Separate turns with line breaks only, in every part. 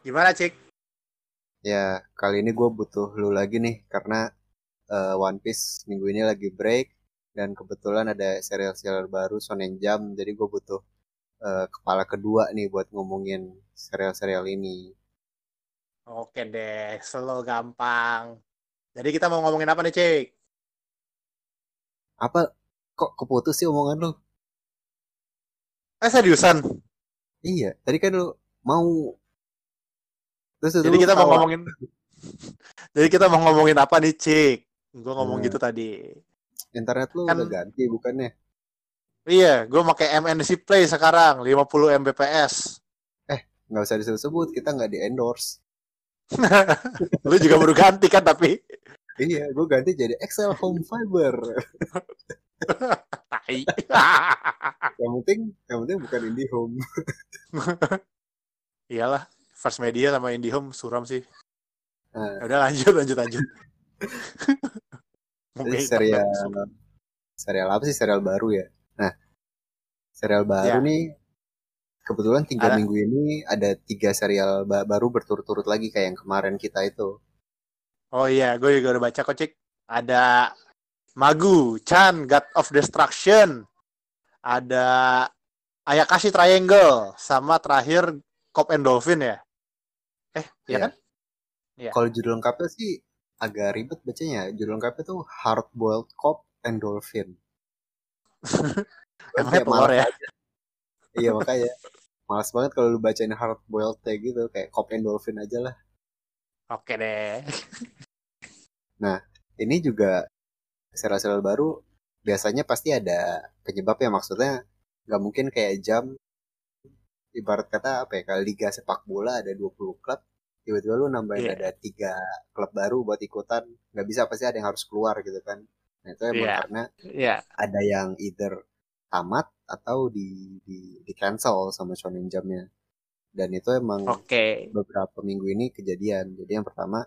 Gimana, Cik?
Ya, kali ini gue butuh lu lagi nih karena uh, One Piece minggu ini lagi break dan kebetulan ada serial-serial baru Shonen Jump, jadi gue butuh uh, kepala kedua nih buat ngomongin serial-serial ini.
Oke deh, slow gampang. Jadi kita mau ngomongin apa nih, Cik?
Apa? Kok keputus sih omongan lu?
Eh, seriusan?
Iya, tadi kan lu mau
Terus Jadi kita mau ngomongin Jadi kita mau ngomongin apa nih, Cik? Gue ngomong hmm. gitu tadi.
Internet lu kan, udah ganti bukannya?
Iya, gue pakai MNC Play sekarang, 50 Mbps.
Eh, nggak usah disebut-sebut, kita nggak di endorse.
lu juga baru ganti kan tapi?
iya, gue ganti jadi Excel Home Fiber.
Tai.
yang penting, yang penting bukan IndiHome.
Iyalah, First Media sama IndiHome suram sih. Nah. Udah lanjut, lanjut, lanjut.
serial serial apa sih serial baru ya? Nah, serial baru ya. nih kebetulan tiga ada. minggu ini ada tiga serial ba baru berturut-turut lagi kayak yang kemarin kita itu.
Oh iya, gue juga udah baca kok cik. Ada Magu, Chan, God of Destruction. Ada Ayakashi Triangle sama terakhir Cop and Dolphin ya. Eh, iya ya kan?
Iya. Kalau judul lengkapnya sih agak ribet bacanya. Judul lengkapnya tuh Hard Boiled Cop and Dolphin.
Emangnya telur ya?
Aja. iya makanya. Males banget kalau lu bacain Hard Boiled kayak gitu. Kayak Cop and Dolphin aja lah.
Oke deh.
nah, ini juga serial-serial baru biasanya pasti ada penyebabnya maksudnya nggak mungkin kayak jam ibarat kata apa ya kalau liga sepak bola ada 20 klub tiba-tiba lu nambahin yeah. ada tiga klub baru buat ikutan nggak bisa pasti ada yang harus keluar gitu kan nah itu emang yeah. karena
yeah.
ada yang either tamat atau di di di cancel sama Shonen Jamnya dan itu emang
okay.
beberapa minggu ini kejadian jadi yang pertama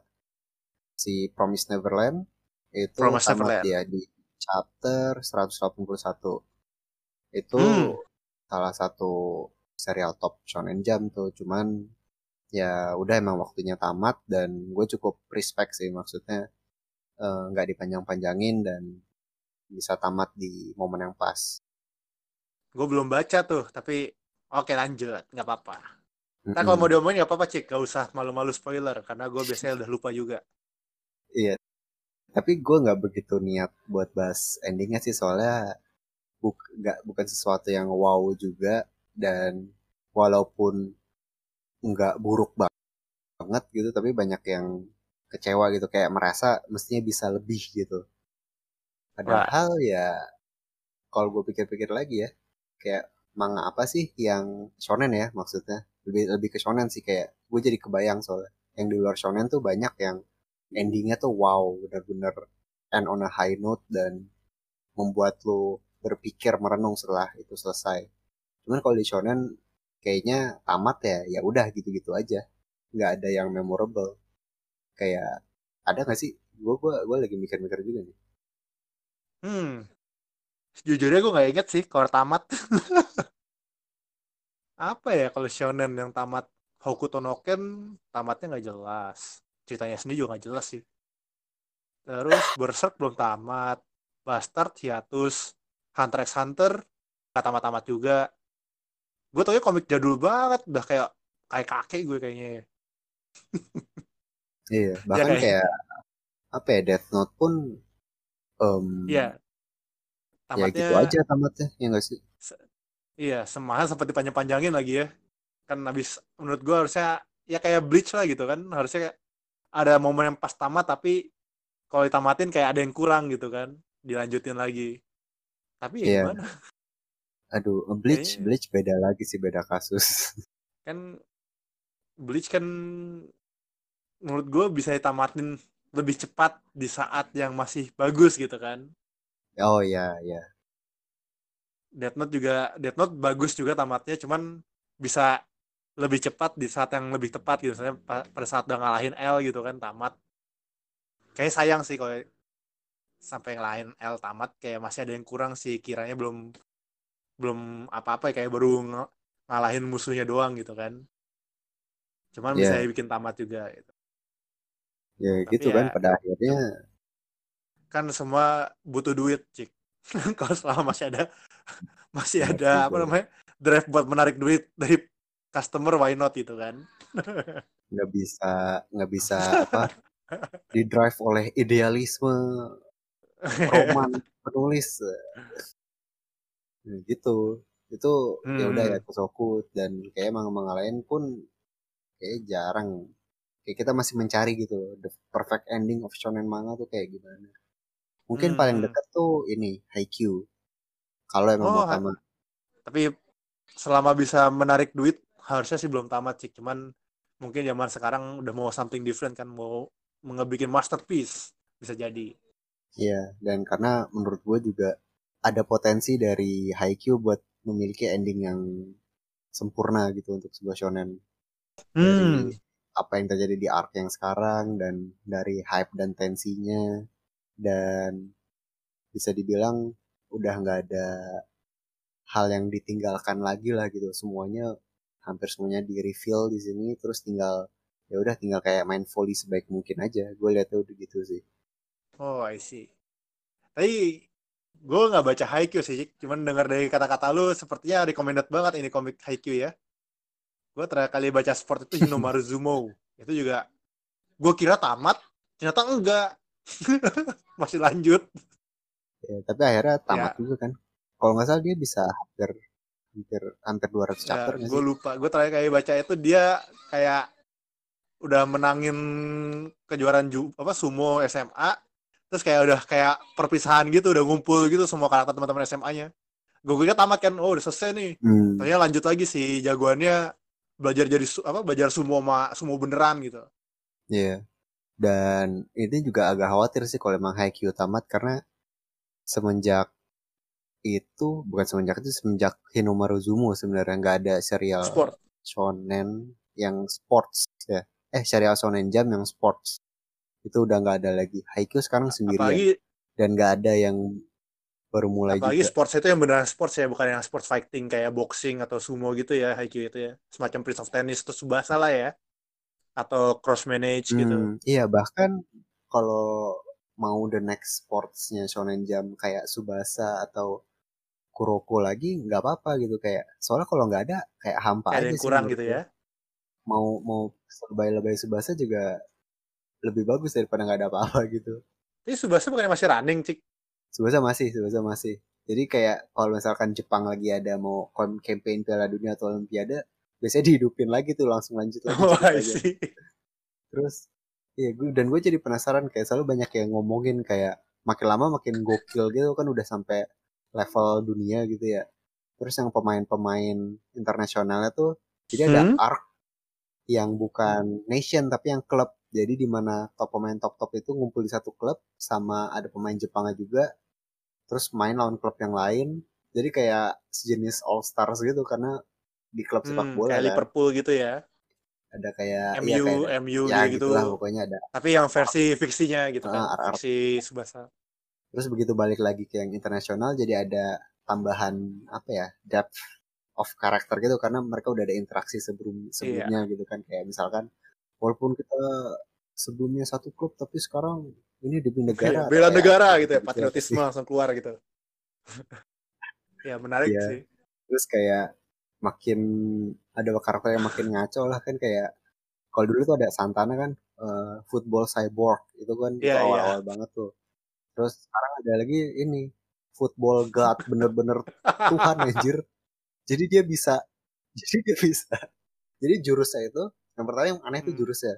si Promise Neverland itu
Promise
tamat
Neverland.
dia di chapter 181 itu hmm. salah satu serial top Shonen Jump tuh cuman ya udah emang waktunya tamat dan gue cukup respect sih maksudnya eh, nggak uh, dipanjang-panjangin dan bisa tamat di momen yang pas.
Gue belum baca tuh tapi oke lanjut nggak apa-apa. Nah kalau mau diomongin nggak apa-apa cik, gak usah malu-malu spoiler karena gue biasanya udah lupa juga.
Iya, tapi gue nggak begitu niat buat bahas endingnya sih soalnya buk nggak bukan sesuatu yang wow juga dan walaupun nggak buruk banget gitu tapi banyak yang kecewa gitu. Kayak merasa mestinya bisa lebih gitu. Padahal Wah. ya kalau gue pikir-pikir lagi ya kayak manga apa sih yang shonen ya maksudnya? Lebih lebih ke shonen sih kayak gue jadi kebayang soalnya. Yang di luar shonen tuh banyak yang endingnya tuh wow benar-benar end on a high note dan membuat lo berpikir merenung setelah itu selesai cuman kalau di shonen kayaknya tamat ya ya udah gitu-gitu aja. Nggak ada yang memorable. Kayak ada nggak sih? Gue gue gue lagi mikir-mikir juga nih.
Hmm. Sejujurnya gue nggak inget sih kalau tamat. Apa ya kalau shonen yang tamat? Hokuto no Ken tamatnya nggak jelas. Ceritanya sendiri juga nggak jelas sih. Terus Berserk belum tamat. Bastard hiatus Hunter x Hunter nggak tamat-tamat juga gue tau ya komik jadul banget udah kayak kayak kakek gue kayaknya
iya ya bahkan ya, kayak, kayak apa ya Death Note pun um,
iya.
tamatnya, ya gitu aja tamatnya ya gak sih?
Se iya semahal sempat dipanjang-panjangin lagi ya. Kan habis menurut gue harusnya ya kayak Bleach lah gitu kan. Harusnya ada momen yang pas tamat tapi kalau ditamatin kayak ada yang kurang gitu kan dilanjutin lagi. Tapi ya yeah. gimana
Aduh, Bleach, Kayaknya... Bleach beda lagi sih, beda kasus.
Kan Bleach kan menurut gue bisa ditamatin lebih cepat di saat yang masih bagus gitu kan.
Oh iya, iya.
Death Note juga Death Note bagus juga tamatnya, cuman bisa lebih cepat di saat yang lebih tepat gitu. Misalnya pada saat udah ngalahin L gitu kan tamat. Kayak sayang sih kalau sampai ngalahin L tamat kayak masih ada yang kurang sih kiranya belum belum apa-apa ya kayak baru ngalahin musuhnya doang gitu kan. Cuman
Iya.
bisa bikin tamat juga gitu.
ya
Tapi
gitu
ya-
kan pada akhirnya.
kan semua butuh duit cik. Kalau selama masih ada masih
Benar
ada apa namanya drive buat menarik duit dari customer why not gitu kan.
Nggak bisa nggak bisa apa di drive oleh idealisme roman penulis Nah, gitu. Itu ya udah ya
Hmm.
Kusoku dan kayak emang emang lain pun kayak jarang. Kayak kita masih mencari gitu the perfect ending of shonen manga tuh kayak gimana. Mungkin
Hmm,
paling
hmm.
dekat tuh ini Haikyuu. Kalau emang
Oh,
mau tamat.
tapi selama bisa menarik duit harusnya sih belum tamat cik cuman mungkin zaman sekarang udah mau something different kan mau ngebikin masterpiece bisa jadi.
Iya, dan karena menurut gue juga ada potensi dari Haikyuu buat memiliki ending yang sempurna gitu untuk sebuah shonen. Dari apa yang terjadi di arc yang sekarang dan dari hype dan tensinya dan bisa dibilang udah nggak ada hal yang ditinggalkan lagi lah gitu. Semuanya hampir semuanya di reveal di sini terus tinggal ya udah tinggal kayak main volley sebaik mungkin aja. Gue lihatnya udah gitu sih.
Oh, I see. Tapi gue nggak baca Haikyuu sih, cuman dengar dari kata-kata lu sepertinya recommended banget ini komik Haikyuu ya. Gue terakhir kali baca sport itu Hinomaru Zumo. Itu juga gue kira tamat, ternyata enggak. Masih lanjut.
Ya, tapi akhirnya tamat
Ya.
juga kan. Kalau nggak salah dia bisa hampir hampir hampir 200 chapter nggak
gue lupa. Gue terakhir kali baca itu dia kayak udah menangin kejuaraan ju apa sumo SMA. Terus kayak udah kayak perpisahan gitu, udah ngumpul gitu semua karakter teman-teman SMA-nya. Gue kira tamat kan, oh udah selesai nih.
Hmm,
Ternyata lanjut lagi si jagoannya belajar jadi apa belajar sumo ma, sumo beneran gitu.
iya. Dan ini juga agak khawatir sih kalau emang Haikyuu tamat karena semenjak itu bukan semenjak itu semenjak Hinomaru Zumo sebenarnya nggak ada serial
Sport.
shonen yang sports ya. Eh serial shonen jam yang sports itu udah nggak ada lagi. Haikyuu sekarang sendirian
Apalagi
dan nggak ada yang baru mulai
apalagi
juga.
sports itu yang beneran sports ya, bukan yang sports fighting kayak boxing atau sumo gitu ya, Haikyuu itu ya. Semacam Prince of Tennis atau Subasa lah ya. Atau cross manage gitu.
Hmm, iya bahkan kalau mau the next sportsnya Shonen Jump kayak Subasa atau Kuroko lagi nggak apa-apa gitu kayak soalnya kalau nggak ada kayak hampa
Kayak
aja
yang
sih
kurang gitu ya.
Mau mau lebay-lebay Subasa juga lebih bagus daripada nggak ada apa-apa gitu.
Ini Subasa bukannya masih running, Cik?
Subasa masih, Subasa masih. Jadi kayak kalau misalkan Jepang lagi ada mau campaign Piala Dunia atau Olimpiade, biasanya dihidupin lagi tuh langsung lanjut lagi
Oh, I.
Terus Iya gue dan gue jadi penasaran kayak selalu banyak yang ngomongin kayak makin lama makin gokil gitu kan udah sampai level dunia gitu ya. Terus yang pemain-pemain internasionalnya tuh jadi ada
Hmm?
arc yang bukan nation tapi yang klub. Jadi di mana top pemain top-top itu ngumpul di satu klub sama ada pemain Jepangnya juga. Terus main lawan klub yang lain. Jadi kayak sejenis All Stars gitu karena di klub sepak
Hmm,
bola
kayak
kan.
Liverpool gitu ya.
Ada kayak
MU,
ya kayak
MU
ya
gitu.
gitulah pokoknya ada
Tapi yang versi fiksinya gitu kan.
Ah.
Fiksi Subasa.
Terus begitu balik lagi ke yang internasional jadi ada tambahan apa ya depth of karakter gitu karena mereka udah ada interaksi sebelum sebelumnya gitu kan kayak misalkan walaupun kita sebelumnya satu klub tapi sekarang ini demi negara
bela
kayak
negara gitu ya, patriotisme langsung keluar gitu. ya menarik
Iya.
sih.
terus kayak makin ada karakter yang makin ngaco lah kan kayak kalau dulu tuh ada Santana kan eh, football cyborg itu kan itu
Iya,
awal-awal banget tuh terus sekarang ada lagi ini football god bener-bener Tuhan anjir jadi dia bisa jadi dia bisa jadi jurusnya itu yang pertama yang aneh tuh
Hmm.
jurusnya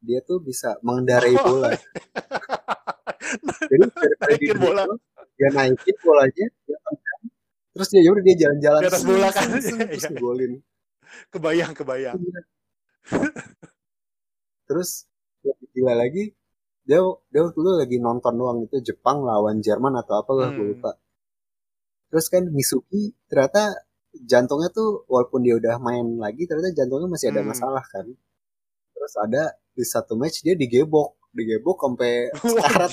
dia tuh bisa mengendarai
Oh,
bola jadi daripada di
Naikin bola.
dia naikin bolanya dia tendang, terus dia yaudah dia jalan-jalan
Di atas bola kan.
seng,
Iya,
terus
iya.
ngegolin
kebayang, kebayang.
terus lebih gila lagi dia dia waktu itu lagi nonton doang itu Jepang lawan Jerman atau apa lah gue
Hmm.
lupa terus kan Misuki ternyata jantungnya tuh walaupun dia udah main lagi ternyata jantungnya masih ada
Hmm.
masalah kan terus ada di satu match dia digebok digebok sampai sekarat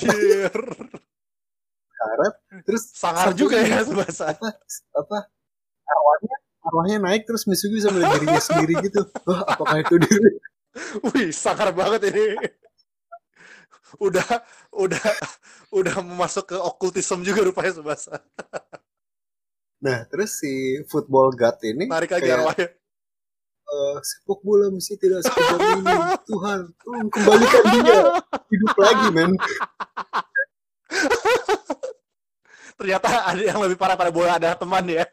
sekarat terus
Sangar juga ya Subasa.
apa apa arwahnya arwahnya naik terus Misugi bisa melihat dirinya sendiri gitu. Wah, apakah itu diri?
Wih, sangar banget ini. udah udah udah masuk ke okultisme juga rupanya Subasa.
Nah, terus si football god ini
Tarik lagi
kayak
arwahnya.
eh, sepak bola mesti tidak sekejam ini. Tuhan, tolong kembalikan dia hidup lagi, men.
Ternyata ada yang lebih parah pada bola ada teman ya.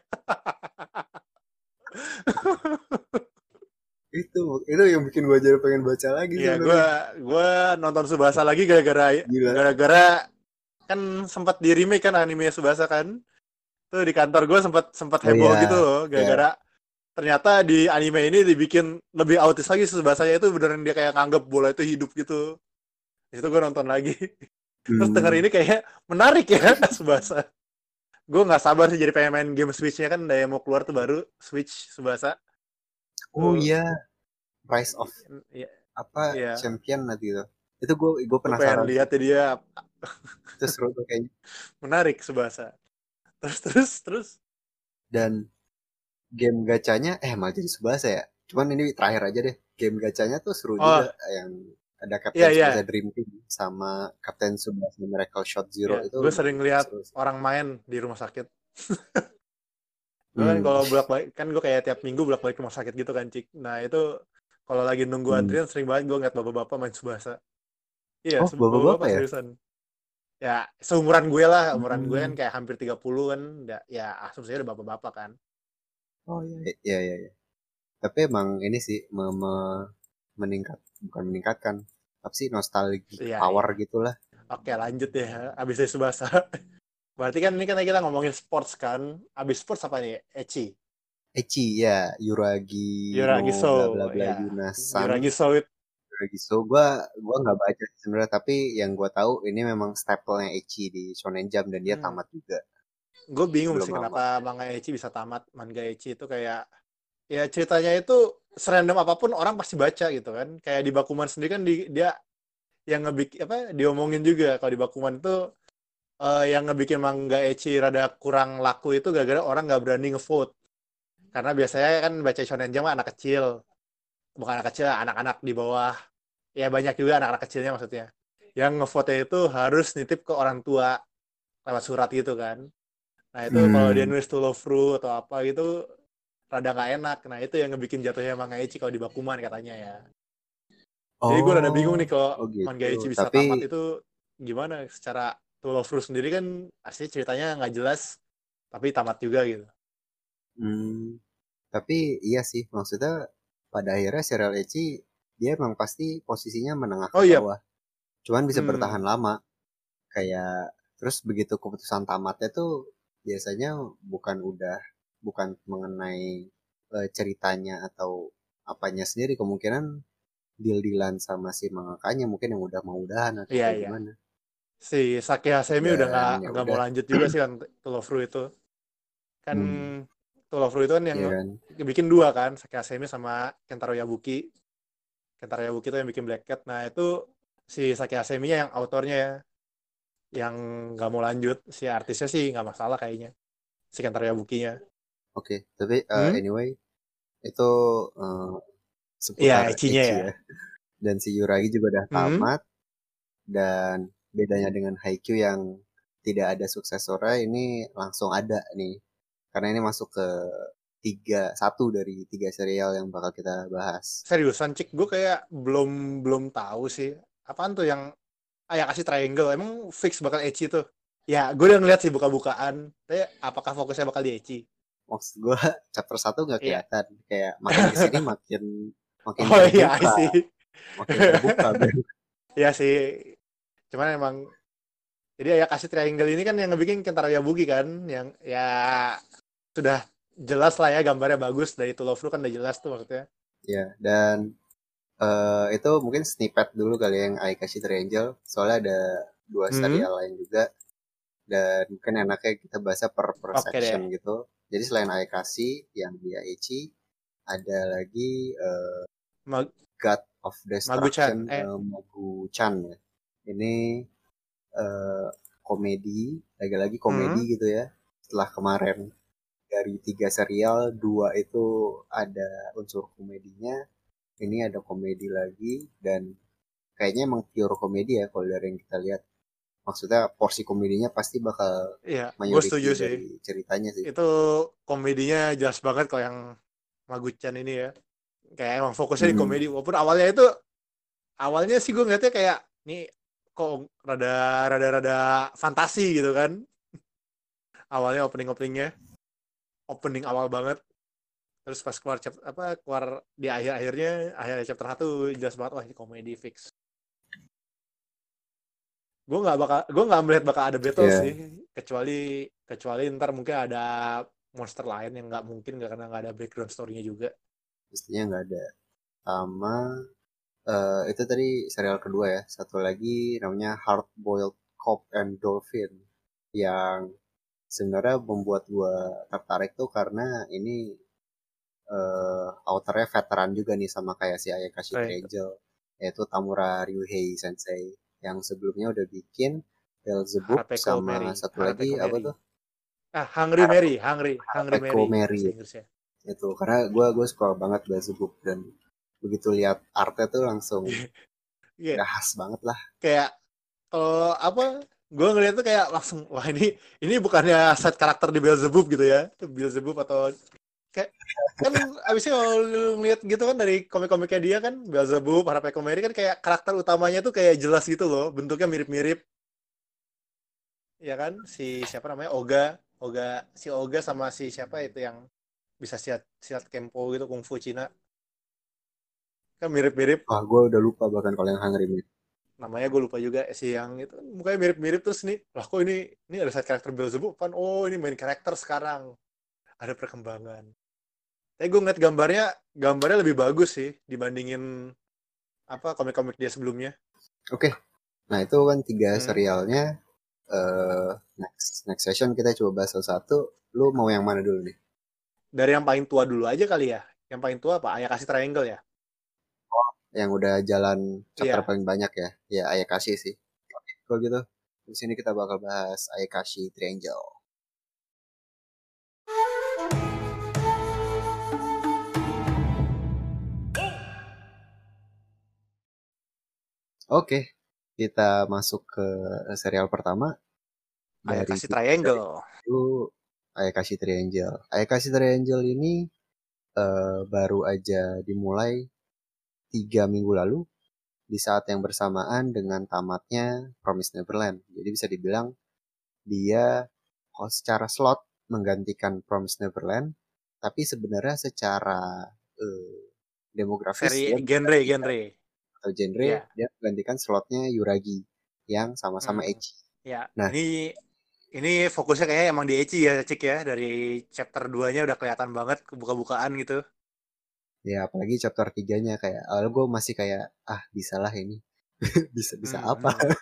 Itu itu yang bikin gue jadi pengen baca lagi sebenarnya.
gua gua nonton Subasa lagi gara-gara
Gila.
gara-gara kan sempat di remake kan anime Subasa kan. Tuh di kantor gue sempat sempat
Oh,
heboh
iya.
gitu loh gara-gara ternyata di anime ini dibikin lebih autis lagi Subasanya itu beneran dia kayak nganggep bola itu hidup gitu. Di situ gue nonton lagi. Terus
Hmm.
denger ini kayak menarik ya Subasa. Gue nggak sabar sih jadi pengen main game Switch-nya kan udah mau keluar tuh baru Switch Subasa.
Oh iya, Rise of
Ya,
apa
Iya.
champion nanti itu. Itu gue gue
pengen
penasaran.
lihat ya dia
Itu seru tuh kayaknya.
menarik Subasa. Terus terus terus
Dan game gacanya eh malah jadi Subasa ya. Cuman ini terakhir aja deh. Game gacanya tuh seru
Oh.
juga yang ada Captain
iya.
Subasa Dream Team sama Captain Subasa Miracle Shot Zero
Iya,
itu.
gue sering lihat orang main di rumah sakit. gue kan
Hmm.
kalau bolak balik kan gue kayak tiap minggu bolak balik rumah sakit gitu kan cik. Nah itu kalau lagi nunggu
Hmm.
antrian sering banget gue ngeliat bapak-bapak main subasa. Iya,
Oh,
se-
bapak-bapak ya?
seriusan. Ya seumuran gue lah, umuran gue kan
Hmm.
kayak hampir 30 kan, ya, ya asumsinya udah bapak-bapak kan.
Oh iya iya iya. iya. Tapi emang ini sih me- me- meningkat bukan meningkatkan apa sih nostalgia
Iya,
power gitulah.
Oke lanjut ya, abis dari subasa. Berarti kan ini kan kita ngomongin sports kan, abis sports apa nih? Ecchi.
Echi ya Yuragi
Yuragi
no
Sou,
bla bla bla
ya.
Yunasan
Yuragi Soit.
Yuragi Sou gua gua nggak baca sebenarnya tapi yang gua tahu ini memang staple-nya Echi di Shonen Jump dan dia
Hmm.
tamat juga.
gue bingung
Belum
sih
lama.
kenapa manga Ecchi bisa tamat manga Ecchi itu kayak ya ceritanya itu serandom apa pun orang pasti baca gitu kan kayak di Bakuman sendiri kan di, dia yang ngebikin apa diomongin juga kalau di Bakuman itu eh, yang ngebikin manga Ecchi rada kurang laku itu gara-gara orang nggak berani ngevote karena biasanya kan baca shonen jump anak kecil bukan anak kecil anak-anak di bawah ya banyak juga anak-anak kecilnya maksudnya yang ngevote itu harus nitip ke orang tua lewat surat gitu kan Nah itu
Hmm.
kalau dia nulis to love Ru atau apa gitu rada nggak enak. Nah itu yang ngebikin jatuhnya manga Ecchi kalau di Bakuman katanya ya. Jadi gue rada bingung nih kalau
oh gitu.
manga Ecchi bisa
Tapi-
tamat itu gimana secara to love Ru sendiri kan asli ceritanya nggak jelas tapi tamat juga gitu.
Hmm, tapi iya sih maksudnya pada akhirnya serial Echi dia emang pasti posisinya menengah ke
Oh, iya.
bawah. Cuman bisa
Hmm.
bertahan lama. Kayak terus begitu keputusan tamatnya tuh biasanya bukan udah bukan mengenai eh, ceritanya atau apanya sendiri kemungkinan deal-dealan sama si mangakanya mungkin yang udah mau udahan atau
Iya, iya.
gimana.
Si Saki Hasemi udah nggak
ya
nggak mau lanjut juga sih kan to love Ru itu. Kan
Hmm.
to love Ru itu kan yang
Iya kan?
bikin dua kan Saki Hasemi sama Kentaro Yabuki Kentaro Yabuki itu yang bikin Black Cat nah itu si Saki Hasemi yang autornya ya yang nggak mau lanjut si artisnya sih nggak masalah kayaknya si Kentaro Yabuki-nya
Oke, tapi eh,
Hmm?
anyway itu eh, seputar
Echi-nya
Echi
ya.
Dan si Yuragi juga udah
Hmm.
tamat dan bedanya dengan Haikyuu yang tidak ada suksesornya ini langsung ada nih. Karena ini masuk ke tiga satu dari tiga serial yang bakal kita bahas.
seriusan cik gue kayak belum belum tahu sih apaan tuh yang ayah kasih triangle emang fix bakal Ecchi tuh ya gue udah ngeliat sih buka-bukaan tapi apakah fokusnya bakal di Ecchi
Maksud gue chapter satu nggak
Iya.
kelihatan. Kayak makin ke sini makin makin
oh iya
terbuka,
see
makin terbuka.
Iya sih. Cuman emang jadi ya kasih triangle ini kan yang ngebikin Kentaro Yabuki kan yang ya sudah jelas lah ya gambarnya bagus dari To Love kan udah jelas tuh maksudnya.
Ya, dan eh, itu mungkin snippet dulu kali ya yang Aikashi Triangle. Soalnya ada dua
Hmm.
serial lain juga. Dan mungkin enaknya kita bahasnya per, per
Oke
section gitu. Jadi selain Aikashi yang dia Aichi, ada lagi eh,
Mag-
God of Destruction,
Magu-chan, eh.
Magu-chan ya. Ini eh, komedi, lagi-lagi komedi
Hmm.
gitu ya. Setelah kemarin dari tiga serial dua itu ada unsur komedinya ini ada komedi lagi dan kayaknya emang pure komedi ya kalau dari yang kita lihat. Maksudnya porsi komedinya pasti bakal
iya gue setuju sih.
ceritanya sih.
Itu komedinya jelas banget kalau yang Maguchan ini ya. Kayak emang fokusnya di
Hmm.
komedi walaupun awalnya itu awalnya sih gue ngeliatnya kayak nih kok rada rada rada fantasi gitu kan. Awalnya opening openingnya opening awal banget. Terus pas keluar chapter apa keluar di akhir akhirnya akhir chapter satu jelas banget wah ini komedi fix. Gue nggak bakal gue nggak melihat bakal ada battle
Iya.
sih kecuali kecuali ntar mungkin ada monster lain yang nggak mungkin nggak karena nggak ada background story-nya juga.
Mestinya nggak ada. Sama eh, itu tadi serial kedua ya. Satu lagi namanya Hard Boiled Cop and Dolphin yang sebenarnya membuat gua tertarik tuh karena ini eh authornya veteran juga nih sama kayak si Ayakashi
Right.
Angel yaitu Tamura Ryuhei Sensei yang sebelumnya udah bikin Beelzebub sama
Mary.
satu lagi apa tuh
ah Hungry Mary Hungry Hungry Mary
Mary.
Inggrisnya.
itu karena gua gue suka banget Beelzebub dan begitu lihat artnya tuh langsung
Iya.
udah khas banget lah
kayak kalau apa gue ngeliat tuh kayak langsung wah ini ini bukannya set karakter di Beelzebub gitu ya? Beelzebub atau kayak kan abisnya kalau ngeliat gitu kan dari komik-komiknya dia kan Beelzebub Harapeko Mary kan kayak karakter utamanya tuh kayak jelas gitu loh bentuknya mirip-mirip. Ya kan? Si siapa namanya? Oga Oga si Oga sama si siapa itu yang bisa silat silat kempo gitu kungfu Cina. Kan mirip-mirip.
Wah gue udah lupa bahkan kalau yang Hungry Man
namanya gue lupa juga si yang itu kan mukanya mirip-mirip terus nih lah kok ini ini ada side karakter Beelzebub kan oh ini main karakter sekarang ada perkembangan tapi gue ngeliat gambarnya gambarnya lebih bagus sih dibandingin apa komik-komik dia sebelumnya
Oke, nah itu kan tiga
Hmm.
serialnya. eh next next session kita coba bahas satu. Lu mau yang mana dulu nih?
dari yang paling tua dulu aja kali ya yang paling tua apa ayah kasih triangle ya
Yang udah jalan chapter
Iya.
paling banyak ya? Ya Ayakashi sih. Oke, kalau gitu di sini kita bakal bahas Ayakashi Triangle. Oke, kita masuk ke serial pertama
kasih triangle
itu Ayakashi Triangle. Ayakashi Triangle ini eh, baru aja dimulai tiga minggu lalu di saat yang bersamaan dengan tamatnya Promise Neverland. Jadi bisa dibilang dia kalau secara slot menggantikan Promise Neverland, tapi sebenarnya secara eh, demografis
seri
dia
genre genre
atau genre
Iya.
dia menggantikan slotnya Yuragi yang sama-sama
Hmm.
ecchi.
ya
Nah.
ini ini fokusnya kayaknya emang di Ecchi ya Cik ya dari chapter 2 nya udah kelihatan banget kebuka-bukaan gitu
Ya apalagi chapter 3-nya kayak awal gue masih kayak ah bisalah ini. bisa bisa
Hmm,
apa?
hmm.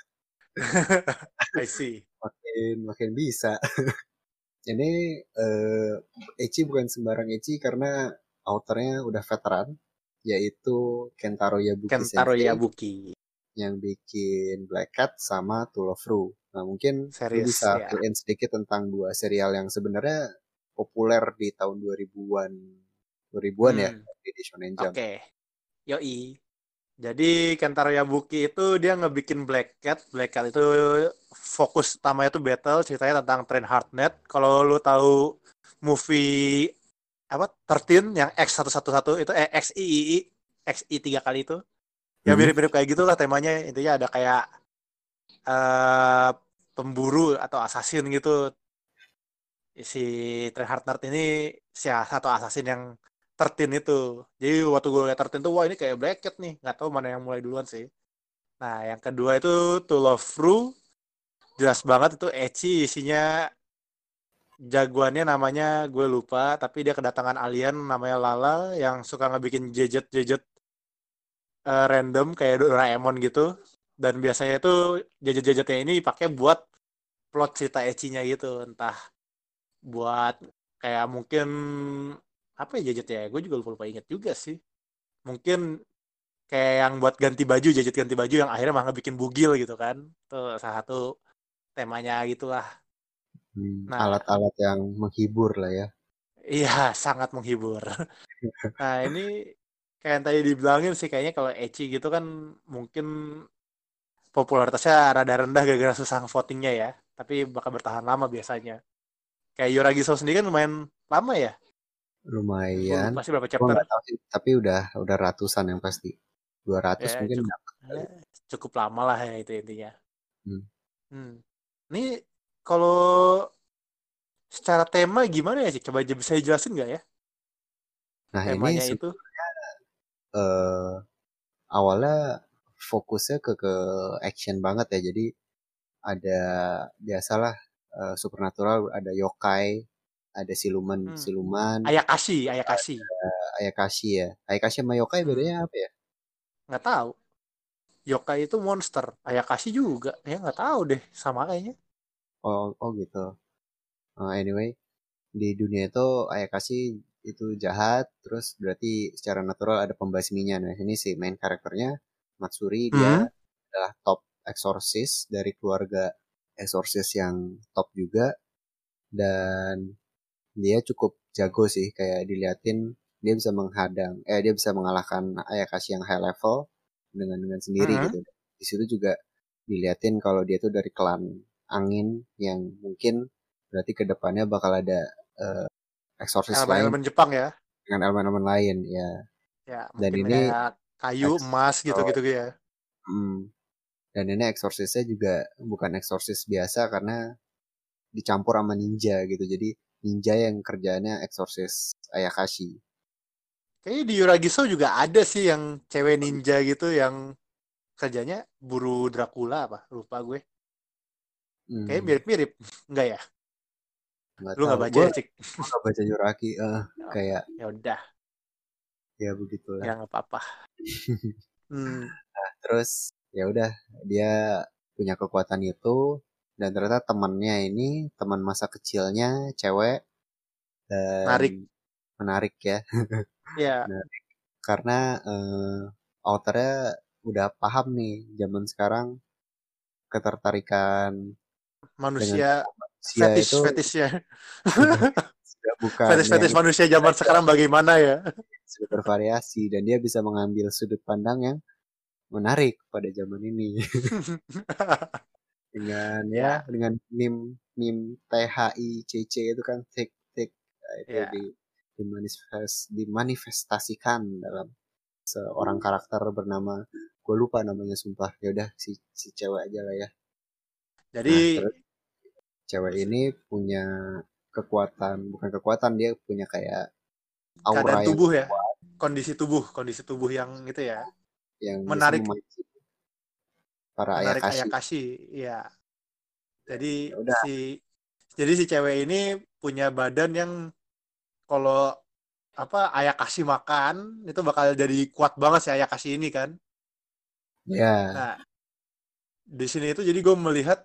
I see
makin makin bisa. ini eh Ecchi bukan sembarang Ecchi karena autornya udah veteran yaitu Kentaro Yabuki
Kentaro
Sensei
Yabuki
yang bikin Black Cat sama To Love Ru. Nah mungkin lu
Series,
bisa
ya.
sedikit tentang dua serial yang sebenarnya populer di tahun 2000-an 2000-an ya
Hmm,
di Shonen
Oke,
Jump.
yoi. Jadi Kentaro Yabuki itu dia ngebikin Black Cat. Black Cat itu fokus utamanya itu battle, ceritanya tentang Train Hardnet. Kalau lu tahu movie apa 13 yang X111 itu eh XIII XI tiga kali itu. Ya
Hmm.
mirip-mirip kayak gitulah temanya. Intinya ada kayak eh pemburu atau assassin gitu. Si Train Hardnet ini si satu assassin yang 13 itu. Jadi waktu gue liat 13 tuh wah ini kayak Black Cat nih. Nggak tahu mana yang mulai duluan sih. Nah, yang kedua itu To Love Ru. Jelas banget itu ecchi isinya jagoannya namanya gue lupa tapi dia kedatangan alien namanya Lala yang suka ngebikin jejet-jejet eh, random kayak Doraemon gitu dan biasanya itu jejet-jejetnya ini dipakai buat plot cerita ecchinya gitu entah buat kayak mungkin apa ya jejetnya gue juga lupa lupa inget juga sih. Mungkin kayak yang buat ganti baju jejet ganti baju yang akhirnya malah bikin bugil gitu kan. Itu salah satu temanya gitulah.
Hmm,
Nah.
alat-alat yang menghibur lah ya.
iya sangat menghibur. Nah ini kayak yang tadi dibilangin sih kayaknya kalau Eci gitu kan mungkin popularitasnya rada rendah gara-gara susah votingnya ya. Tapi bakal bertahan lama biasanya. Kayak Yuragiso sendiri kan lumayan lama ya
lumayan
pasti berapa chapter
tahu sih, tapi udah udah ratusan yang pasti 200
Ya,
mungkin
cukup.
dapat.
Ya, cukup lama lah ya itu intinya
Hmm.
Hmm. ini kalau secara tema gimana ya sih coba aja bisa dijelasin nggak ya
nah ini
temanya
se-
itu
eh, awalnya fokusnya ke ke action banget ya jadi ada biasalah eh, supernatural ada yokai ada siluman
Hmm.
siluman.
Ayakashi Ayakashi.
Ayakashi ya. Ayakashi sama yokai
Hmm.
bedanya apa ya?
Nggak tahu. Yokai itu monster. Ayakashi juga. Ya nggak tahu deh. Sama kayaknya.
Oh oh gitu. Eh, anyway. Di dunia itu ayakashi itu jahat terus berarti secara natural ada pembasminya. Nah ini si main karakternya Matsuri dia
Hmm.
adalah top exorcist dari keluarga exorcist yang top juga. Dan dia cukup jago sih kayak diliatin dia bisa menghadang eh dia bisa mengalahkan Ayakashi yang high level dengan dengan sendiri
Mhm.
gitu di situ juga diliatin kalau dia tuh dari klan angin yang mungkin berarti ke depannya bakal ada eh, exorcist lain
elemen-elemen Jepang ya
dengan elemen-elemen lain ya
ya
Dan ini
kayu emas gitu gitu ya
Hmm. Dan ini exorcisnya juga bukan exorcist biasa karena dicampur sama ninja gitu. Jadi ninja yang kerjanya exorcist Ayakashi.
kayaknya di Yuragiso juga ada sih yang cewek ninja gitu yang kerjanya buru Dracula apa lupa gue
Hmm,
kayak mirip-mirip enggak ya
nggak
lu nggak
tahu.
baca
Gua
ya cik
nggak baca Yuraki. eh, kayak
ya udah
ya begitulah.
ya nggak apa-apa hmm.
Terus ya udah dia punya kekuatan itu dan ternyata temannya ini teman masa kecilnya cewek dan
Menarik.
menarik ya.
Ya
karena eh, authornya udah paham nih zaman sekarang ketertarikan
manusia fetish
itu
fetishnya.
Sudah bukan
fetish fetish manusia zaman sekarang bagaimana ya?
Sudah bervariasi dan dia bisa mengambil sudut pandang yang menarik pada zaman ini dengan ya,
Ya.
dengan meme meme THICC itu kan tik tik. Nah, itu
Ya.
di dimanifest dimanifestasikan dalam seorang karakter bernama gue lupa namanya sumpah. Ya udah si si cewek aja lah ya.
Jadi
terus cewek ini punya kekuatan bukan kekuatan dia punya kayak aura
keadaan
yang
tubuh ya? kondisi tubuh kondisi tubuh yang itu ya?
Yang
menarik.
memancing para
menarik
ayakashi
Ayakashi ya jadi
Ya udah.
si jadi si cewek ini punya badan yang kalau apa Ayakashi makan itu bakal jadi kuat banget si Ayakashi ini kan
ya
Nah, di sini itu jadi gue melihat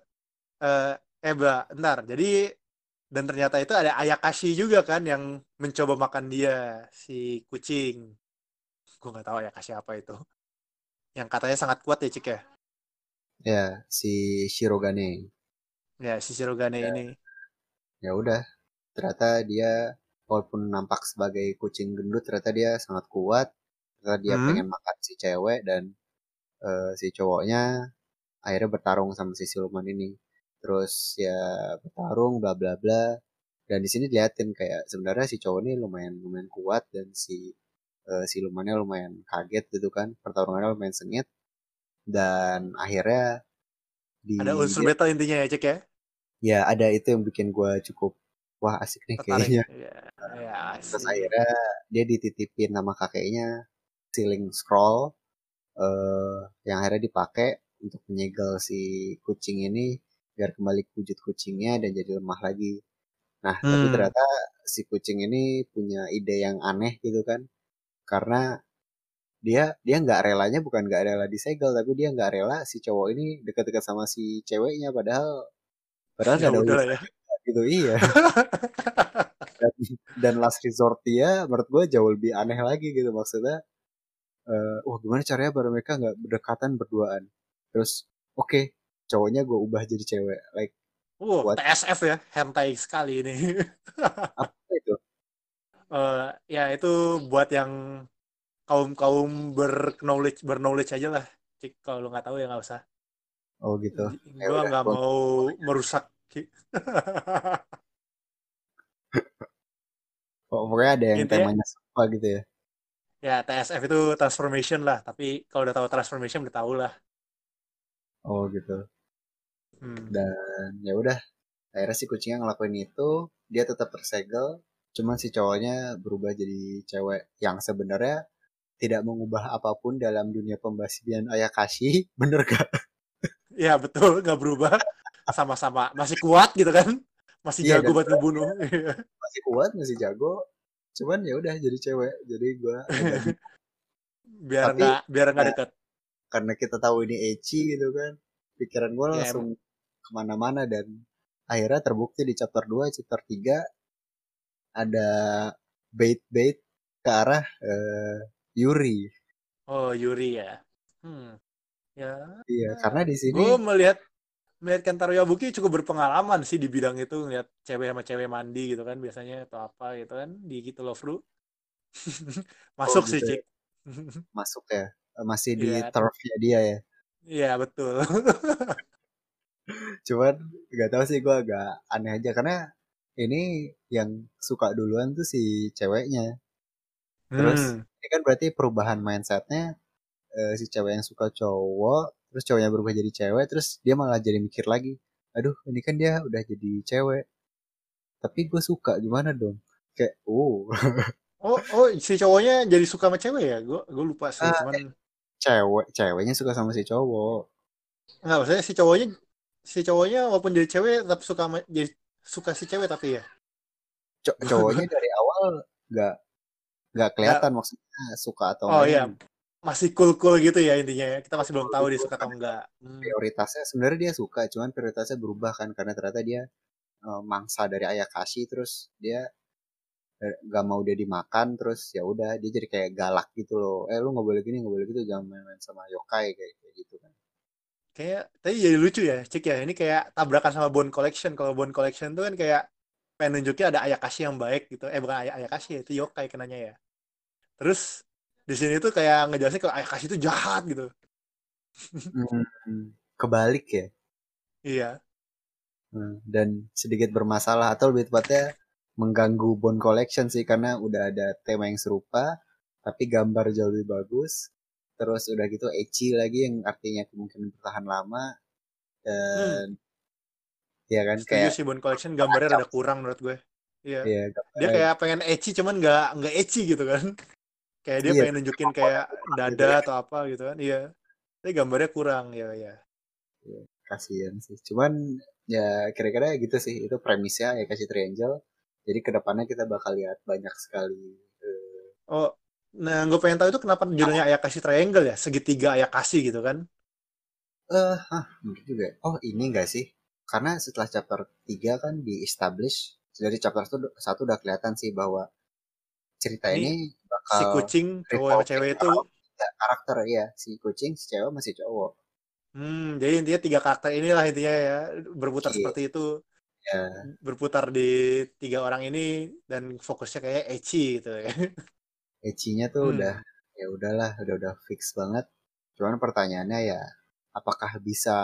eh eh Ba, bentar. Jadi dan ternyata itu ada Ayakashi juga kan yang mencoba makan dia si kucing. Gue nggak tahu Ayakashi apa itu. Yang katanya sangat kuat ya Cik ya.
Ya si Shirogane
Ya si Shirogane ini.
ya udah ternyata dia walaupun nampak sebagai kucing gendut ternyata dia sangat kuat. Ternyata dia
Hmm.
pengen makan si cewek dan eh, si cowoknya akhirnya bertarung sama si siluman ini. Terus ya bertarung bla bla bla. Dan di sini diliatin kayak sebenarnya si cowok ini lumayan lumayan kuat dan si eh, silumannya lumayan kaget gitu kan. Pertarungannya lumayan sengit dan akhirnya di
Ada unsur battle intinya ya Cik ya.
ya ada itu yang bikin gue cukup wah asik nih
Tertarik.
kayaknya
Ya, ya
terus
asik.
akhirnya dia dititipin nama kakeknya Sealing Scroll eh yang akhirnya dipakai untuk menyegel si kucing ini biar kembali ke wujud kucingnya dan jadi lemah lagi. Nah, tapi
Hmm.
ternyata si kucing ini punya ide yang aneh gitu kan. Karena dia dia nggak relanya bukan nggak rela disegel tapi dia nggak rela si cowok ini dekat-dekat sama si ceweknya padahal padahal
Ya
nggak ada
udah ya.
gitu iya dan, dan last resort dia menurut gue jauh lebih aneh lagi gitu maksudnya eh wah gimana caranya biar mereka nggak berdekatan berduaan terus oke cowoknya gue ubah jadi cewek like
Wow,
What?
TSF ya, hentai sekali ini.
apa itu
Eh, ya itu buat yang kaum kaum berknowledge berknowledge aja lah cik kalau lu nggak tahu ya nggak usah
Oh gitu. Ya
gue
udah,
nggak
gua-
mau merusak Cik.
Oh, pokoknya ada yang
Intinya-
temanya apa gitu ya.
ya TSF itu transformation lah tapi kalau udah tahu transformation udah tahu lah
Oh gitu.
Hmm.
Dan ya udah, akhirnya si kucingnya ngelakuin itu, dia tetap tersegel, cuman si cowoknya berubah jadi cewek yang sebenarnya tidak mengubah apa pun dalam dunia pembasian Ayakashi, bener gak?
ya betul nggak berubah. Sama-sama masih kuat gitu kan? Masih
Iya,
jago buat ngebunuh
Masih kuat, masih jago, cuman ya udah jadi cewek. Jadi gua
biar nggak biar nggak
Nah,
deket.
karena kita tahu ini ecchi gitu kan, pikiran gua
Ya,
langsung ke mana-mana dan akhirnya terbukti di chapter 2, chapter 3 ada bait-bait ke arah eh, Yuri.
oh Yuri ya hmm. ya
Iya, karena di sini
gue melihat melihat Kentaro Yabuki cukup berpengalaman sih di bidang itu ngeliat cewek sama cewek mandi gitu kan biasanya atau apa gitu kan di gitu love Ru. masuk sih
gitu
cik
masuk ya Eh, masih di
Iya.
turfnya dia ya.
iya betul
Cuman nggak tahu sih gua agak aneh aja karena ini yang suka duluan tuh si ceweknya. Terus
Hmm.
Ini kan berarti perubahan mindsetnya eh, si cewek yang suka cowok, terus cowoknya berubah jadi cewek, terus dia malah jadi mikir lagi, aduh ini kan dia udah jadi cewek, tapi gue suka gimana dong? Kayak, oh
oh oh si cowoknya jadi suka sama cewek ya gue gue lupa sih
Ah,
cuman
cewek, ceweknya suka sama si cowok.
nggak maksudnya si cowoknya si cowoknya walaupun jadi cewek tapi suka sama jadi suka si cewek tapi ya
Co- cowoknya dari awal nggak nggak kelihatan maksudnya suka atau
oh iya. Masih cool cool gitu ya intinya ya. Kita masih belum tahu dia suka atau enggak. Hmm.
prioritasnya sebenarnya dia suka cuman prioritasnya berubah kan karena ternyata dia eh, mangsa dari Ayakashi terus dia eh, nggak mau dia dimakan terus ya udah dia jadi kayak galak gitu loh. Eh lu nggak boleh gini nggak boleh gitu jangan main-main sama yokai kayak kayak gitu kan.
Kayak tadi jadi lucu ya cik ya. Ini kayak tabrakan sama Bone Collection. Kalau Bone Collection tuh kan kayak pengen nunjukin ada Ayakashi yang baik gitu. Eh bukan Ay Ayakashi ya, itu yokai kenanya ya. Terus di sini tuh kayak ngejelasin kalau Ayakashi itu jahat gitu.
Hmm, kebalik ya.
Iya.
Hmm, dan sedikit bermasalah atau lebih tepatnya mengganggu Bone Collection sih karena udah ada tema yang serupa tapi gambar jauh lebih bagus. Terus udah gitu ecchi lagi yang artinya kemungkinan bertahan lama. Dan ya kan
setuju
kayak
sih Bone Collection gambarnya rada kurang menurut gue. Iya.
Ya
dia kayak pengen ecchi cuman nggak nggak ecchi gitu kan. Kayak dia
Iya.
pengen nunjukin kayak dada atau apa gitu kan iya. Tapi gambarnya kurang ya ya
kasihan sih. Cuman ya kira-kira gitu sih itu premisnya ya kasih Triangle jadi ke depannya kita bakal lihat banyak sekali eh,
oh nah gue pengen tahu itu kenapa judulnya Ayakashi Triangle ya? Segitiga Ayakashi gitu kan?
Eh hah, mungkin juga ya. oh ini enggak sih karena setelah chapter 3 kan di establish dari chapter 1 satu udah kelihatan sih bahwa cerita
Ini
ini, bakal
si kucing cowok sama cewek itu
karakter. Ya si kucing si cewek masih cowok.
Hmm jadi intinya tiga karakter inilah intinya ya berputar
Iya.
seperti itu.
Ya
berputar di tiga orang ini dan fokusnya kayak ecchi gitu ya.
Ecinya tuh
Hmm.
udah ya udahlah udah udah fix banget. Cuman pertanyaannya ya apakah bisa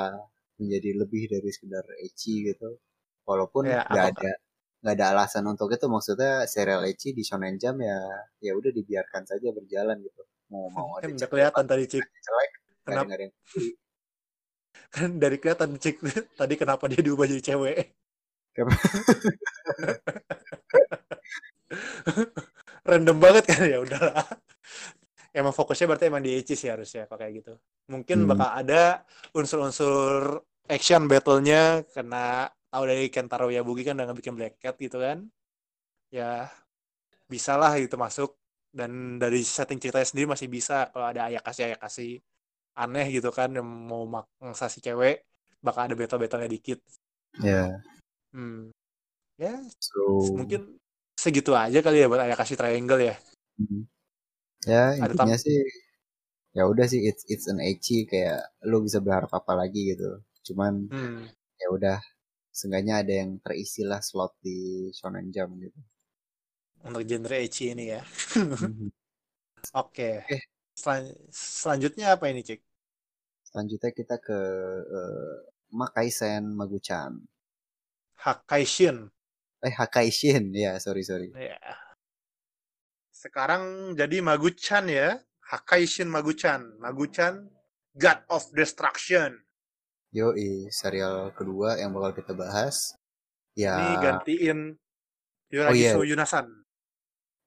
menjadi lebih dari sekedar ecchi gitu. Walaupun
Ya,
nggak
apakah-
ada nggak ada alasan untuk itu maksudnya serial ecchi di shonen jump ya ya udah dibiarkan saja berjalan gitu. Mau mau ada
kan
cewek
kelihatan tadi cik.
jelek
Kenapa?
ada yang
kan dari kelihatan cik tadi kenapa dia diubah jadi cewek. Random banget kan? Ya udahlah emang fokusnya berarti emang di Ecchi sih harusnya kalau kayak gitu. Mungkin
Hmm.
bakal ada unsur-unsur action battle-nya karena tahu dari Kentaro Yabuki kan udah bikin Black Cat gitu kan. Ya bisa lah gitu masuk. Dan dari setting ceritanya sendiri masih bisa. Kalau ada Ayakashi Ayakashi aneh gitu kan yang mau maksa si cewek bakal ada battle-battle-nya dikit.
Ya.
Hmm. ya
so
mungkin segitu aja kali ya buat Ayakashi Triangle ya.
Hmm. Ya
Ada
intinya sih ya udah sih it's it's an ecchi kayak lu bisa berharap apa lagi gitu cuman
hmm.
ya udah seenggaknya ada yang terisi lah slot di Shonen Jump gitu.
untuk genre ecchi ini ya.
Mhm.
Oke.
Oke.
Selan- selanjutnya apa ini, Cik?
Selanjutnya kita ke eh, Makaisen Maguchan.
Hakaishin.
Eh Hakaishin ya sorry sorry.
Ya. Sekarang jadi Maguchan ya. Hakaishin Maguchan. Maguchan God of Destruction.
Yoi serial kedua yang bakal kita bahas. Ya
Ini gantiin Yuragi
Oh, iya.
no Yunasan.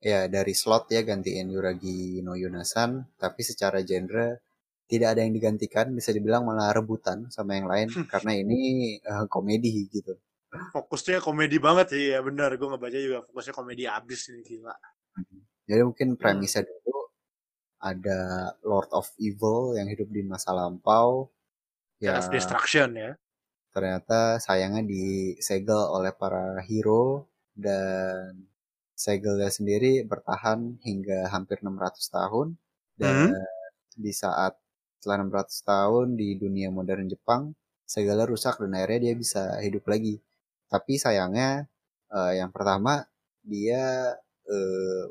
ya dari slot ya gantiin Yuragi no Yunasan tapi secara genre tidak ada yang digantikan bisa dibilang malah rebutan sama yang lain karena ini eh, komedi gitu
Fokusnya komedi banget sih ya benar. Gue ngebaca juga fokusnya komedi abis ini gila.
Jadi mungkin premisnya dulu ada Lord of Evil yang hidup di masa lampau. Ya
of Destruction ya.
ternyata sayangnya disegel oleh para hero dan segelnya sendiri bertahan hingga hampir 600 tahun. Dan di saat setelah 600 tahun di dunia modern Jepang segelnya rusak dan akhirnya dia bisa hidup lagi. Tapi sayangnya eh, yang pertama dia eh,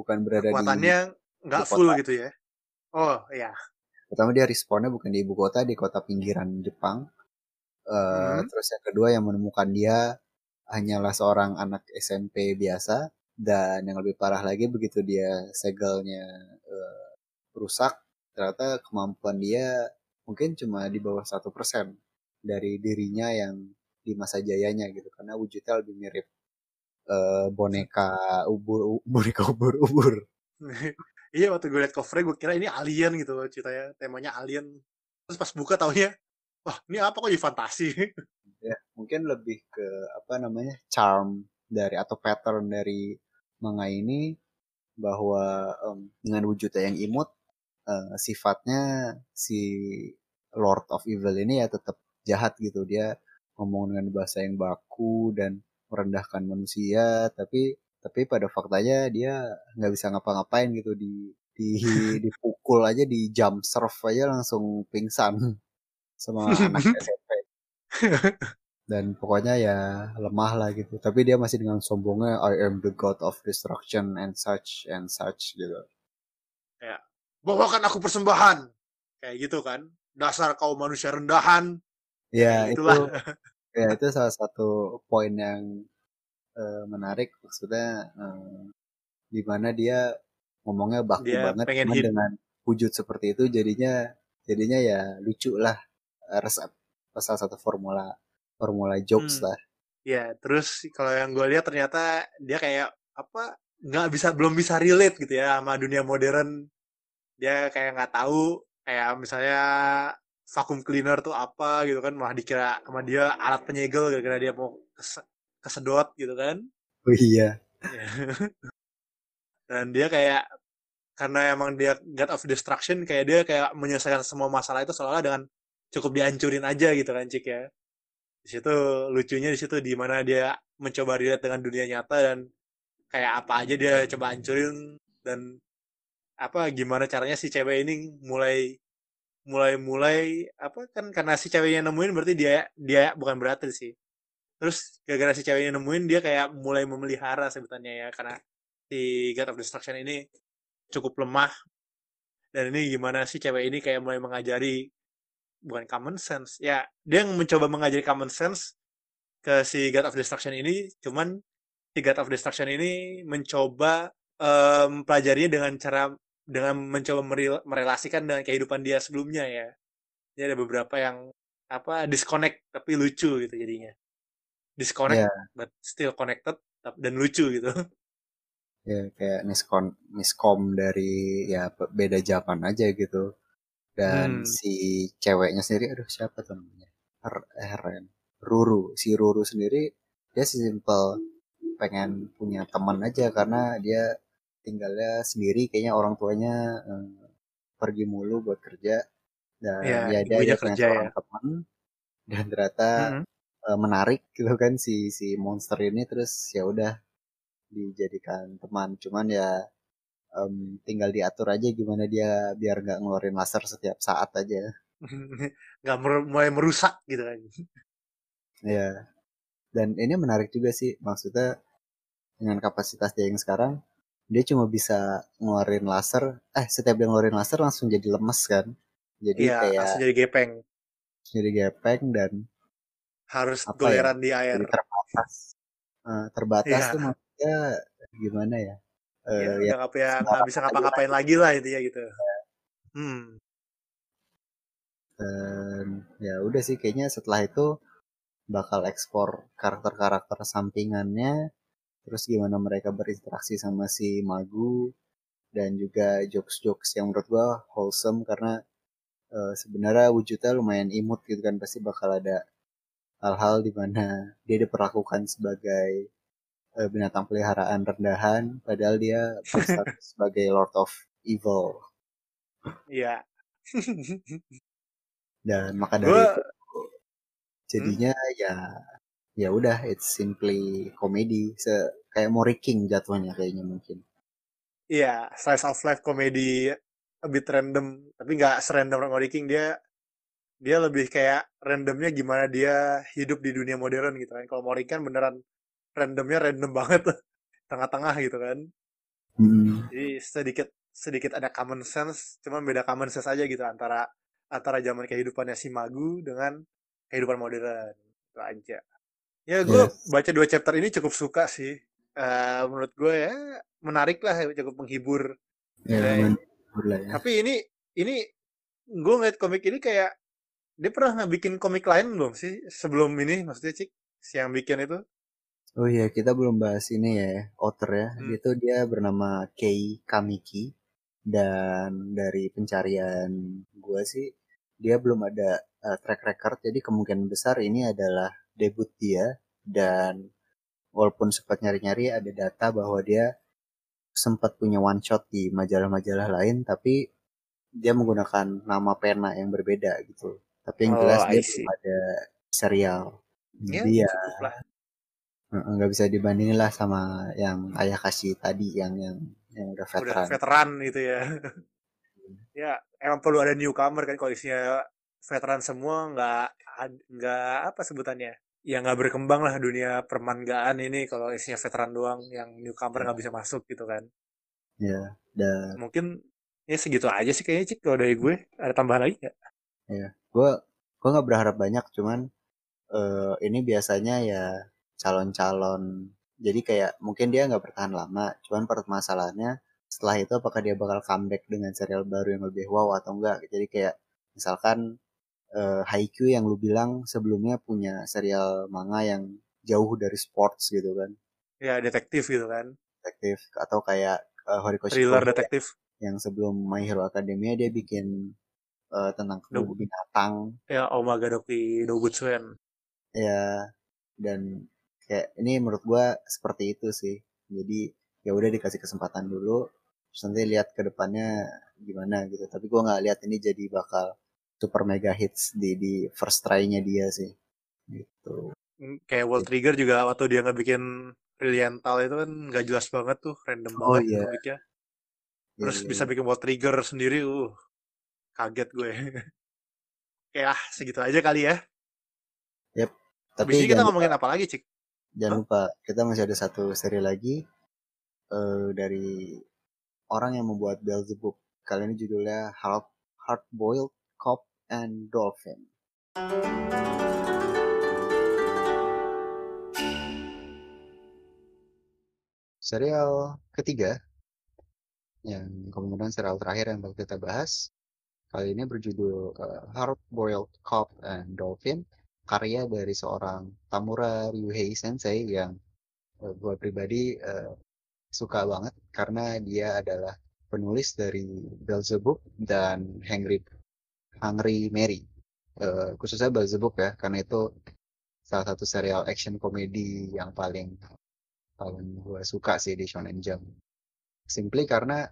bukan berada di
Kekuatannya nggak
ibu
full
kota.
gitu ya. Oh iya.
pertama dia respawnnya bukan di ibu kota di kota pinggiran Jepang Eh,
Hmm.
terus yang kedua yang menemukan dia hanyalah seorang anak SMP biasa dan yang lebih parah lagi begitu dia segelnya eh, rusak ternyata kemampuan dia mungkin cuma di bawah satu persen dari dirinya yang di masa jayanya gitu karena wujudnya lebih mirip eh, boneka ubur boneka ubur ubur.
Iya waktu gue liat covernya gue kira ini alien gitu loh ceritanya temanya alien. Terus pas buka taunya wah ini apa kok jadi fantasi?
Ya mungkin lebih ke apa namanya charm dari atau pattern dari manga ini bahwa em, dengan wujudnya yang imut eh, sifatnya si Lord of Evil ini ya tetap jahat gitu. Dia ngomong dengan bahasa yang baku dan merendahkan manusia tapi tapi pada faktanya dia nggak bisa ngapa-ngapain gitu di di dipukul aja di jump serve aja langsung pingsan sama anak SMP. Dan pokoknya ya lemah lah gitu tapi dia masih dengan sombongnya I am the god of destruction and such and such gitu.
Bawakan aku persembahan. Kayak gitu kan dasar kau manusia rendahan.
Ya
Kayak
itu. Ya itu salah satu poin yang eh, menarik maksudnya eh, di mana dia ngomongnya baku
Dia
banget
pengen hit.
dengan wujud seperti itu jadinya jadinya ya lucu lah Eh, resep salah satu formula formula jokes
Hmm.
lah
ya terus kalau yang gue lihat ternyata dia kayak apa nggak bisa belum bisa relate gitu ya sama dunia modern dia kayak nggak tahu kayak misalnya vacuum cleaner tuh apa gitu kan. Malah dikira sama dia alat penyegel gara-gara dia mau kes- kesedot gitu kan.
Oh iya.
Ya. dan dia kayak karena emang dia God of Destruction kayak dia kayak menyelesaikan semua masalah itu seolah dengan cukup dihancurin aja gitu kan cik ya. Di situ lucunya di situ di mana dia mencoba relate dengan dunia nyata dan kayak apa aja dia coba hancurin dan apa gimana caranya si cewek ini mulai mulai mulai apa kan karena si ceweknya nemuin berarti dia dia bukan berarti sih. Terus gara-gara si ceweknya nemuin dia kayak mulai memelihara sebutannya ya karena si God of Destruction ini cukup lemah. Dan ini gimana sih cewek ini kayak mulai mengajari bukan common sense ya dia yang mencoba mengajari common sense ke si God of Destruction ini cuman si God of Destruction ini mencoba em, pelajarinya dengan cara dengan mencoba merel- merelasikan dengan kehidupan dia sebelumnya ya. Jadi ada beberapa yang apa disconnect tapi lucu gitu jadinya. Disconnect
ya
but still connected dan lucu gitu.
Ya kayak miskom miskom dari ya beda zaman aja gitu. Dan
Hmm.
si ceweknya sendiri aduh siapa tuh namanya? R Eren Ruru. Si Ruru sendiri dia simple pengen punya teman aja karena dia tinggalnya sendiri kayaknya orang tuanya eh, pergi mulu buat kerja. Dan
Ya,
ya, dia, punya
kerja
seorang teman dan ternyata
Mm-mm.
eh, menarik gitu kan si si monster ini. Terus ya udah dijadikan teman. Cuman ya em, tinggal diatur aja gimana dia biar nggak ngeluarin laser setiap saat aja.
Nggak mer- mulai merusak gitu kan.
Ya dan ini menarik juga sih maksudnya dengan kapasitas dia yang sekarang dia cuma bisa ngeluarin laser eh setiap dia ngeluarin laser langsung jadi lemes kan jadi
Iya,
kayak
langsung jadi gepeng.
jadi gepeng dan
Harus
Apa ya?
goleran di air.
jadi terbatas Eh, terbatas
Iya.
tuh maksudnya gimana ya
Ya,
Eh,
udah
ya
nggak ya, nggak bisa ngapa-ngapain lagi lah intinya gitu. Hmm.
dan ya udah sih kayaknya setelah itu bakal ekspor karakter-karakter sampingannya terus gimana mereka berinteraksi sama si Magu dan juga jokes-jokes yang menurut gua wholesome karena eh, sebenarnya wujudnya lumayan imut gitu kan pasti bakal ada hal-hal di mana dia diperlakukan sebagai eh, binatang peliharaan rendahan padahal dia berstatus sebagai Lord of Evil
Iya.
dan maka dari
Gue
itu jadinya ya ya udah it's simply komedi se kayak Mori King jatuhnya kayaknya mungkin
Iya, slice of life komedi a bit random, tapi nggak serandom Rocky King dia dia lebih kayak randomnya gimana dia hidup di dunia modern gitu kan. Kalau Mori kan beneran randomnya random banget tengah-tengah gitu kan.
Hmm,
Jadi sedikit sedikit ada common sense, cuman beda common sense aja gitu antara antara zaman kehidupannya si Magu dengan kehidupan modern. Itu aja. Ya gue
Yes.
baca dua chapter ini cukup suka sih. Eh, menurut gue ya menarik lah, cukup menghibur.
ya
Nah,
menurut lah ya
Tapi ini ini gue ngeliat komik ini kayak dia pernah nggak bikin komik lain belum sih sebelum ini maksudnya cik si yang bikin itu
oh iya kita belum bahas ini ya author ya
Hmm.
itu dia bernama Kei Kamiki dan dari pencarian gua sih dia belum ada uh, track record jadi kemungkinan besar ini adalah debut dia dan walaupun sempat nyari-nyari ada data bahwa dia sempat punya one shot di majalah-majalah lain tapi dia menggunakan nama pena yang berbeda gitu. Tapi yang
Oh,
jelas
I
dia ada serial.
Ya
jadi ya nggak bisa dibandingin lah sama yang ayah kasih tadi yang yang yang udah
udah
veteran.
veteran gitu ya. Ya emang perlu ada newcomer kan kalau isinya veteran semua nggak nggak apa sebutannya ya nggak berkembang lah dunia permanggaan ini kalau isinya veteran doang yang newcomer nggak bisa masuk gitu kan.
Ya dan
mungkin ya segitu aja sih kayaknya cik kalau dari gue. Ada tambahan lagi nggak?
Gue gue nggak berharap banyak cuman eh, ini biasanya ya calon-calon jadi kayak mungkin dia nggak bertahan lama cuman permasalahannya setelah itu apakah dia bakal comeback dengan serial baru yang lebih wow atau enggak jadi kayak misalkan eh, Haikyuu yang lu bilang sebelumnya punya serial manga yang jauh dari sports gitu kan?
Ya detektif gitu kan.
Detektif atau kayak eh, Horikoshi
thriller
Kondo
detektif.
yang sebelum My Hero Academia dia bikin eh, tentang kebun binatang.
Ya Omaga Doki Dobutsuen
ya dan kayak ini menurut gua seperti itu sih. Jadi ya udah dikasih kesempatan dulu terus nanti lihat ke depannya gimana gitu. Tapi gua nggak lihat ini jadi bakal super mega hits di di first try-nya dia sih. Gitu.
Hmm, kayak World Trigger juga waktu dia nggak bikin Brilliantal itu kan nggak jelas banget tuh random
Oh,
banget
iya.
komiknya
Ya,
terus
ya,
bisa bikin World Trigger sendiri uh kaget gue. Oke lah segitu aja kali ya.
Tapi
Habis kita
jangan,
ngomongin apa lagi cik?
Jangan
Hah?
lupa kita masih ada satu seri lagi eh, dari orang yang membuat Beelzebub. Kali ini judulnya Hard Hard Boiled Cop and Dolphin. Serial ketiga yang kemudian serial terakhir yang bakal kita bahas kali ini berjudul uh, Hard Boiled Cop and Dolphin karya dari seorang Tamura Ryuhei Sensei yang uh, gue pribadi uh, suka banget karena dia adalah penulis dari Beelzebub dan Hungry Hungry Mary. Uh, khususnya Beelzebub ya karena itu salah satu serial action komedi yang paling paling gue suka sih di Shonen Jump. Simply karena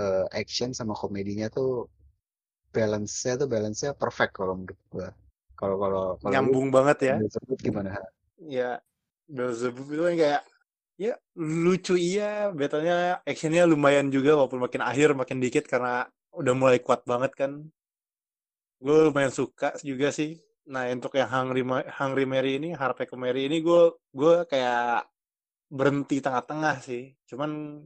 uh, action sama komedinya tuh balance-nya tuh balance-nya perfect kalau menurut gue kalau kalau
nyambung banget ya.
Beelzebub gimana?
Ya Beelzebub itu kayak ya lucu iya betulnya actionnya lumayan juga walaupun makin akhir makin dikit karena udah mulai kuat banget kan gue lumayan suka juga sih. Nah untuk yang Hungry, Hungry Mary ini Harpe Mary ini gue gue kayak berhenti tengah-tengah sih. Cuman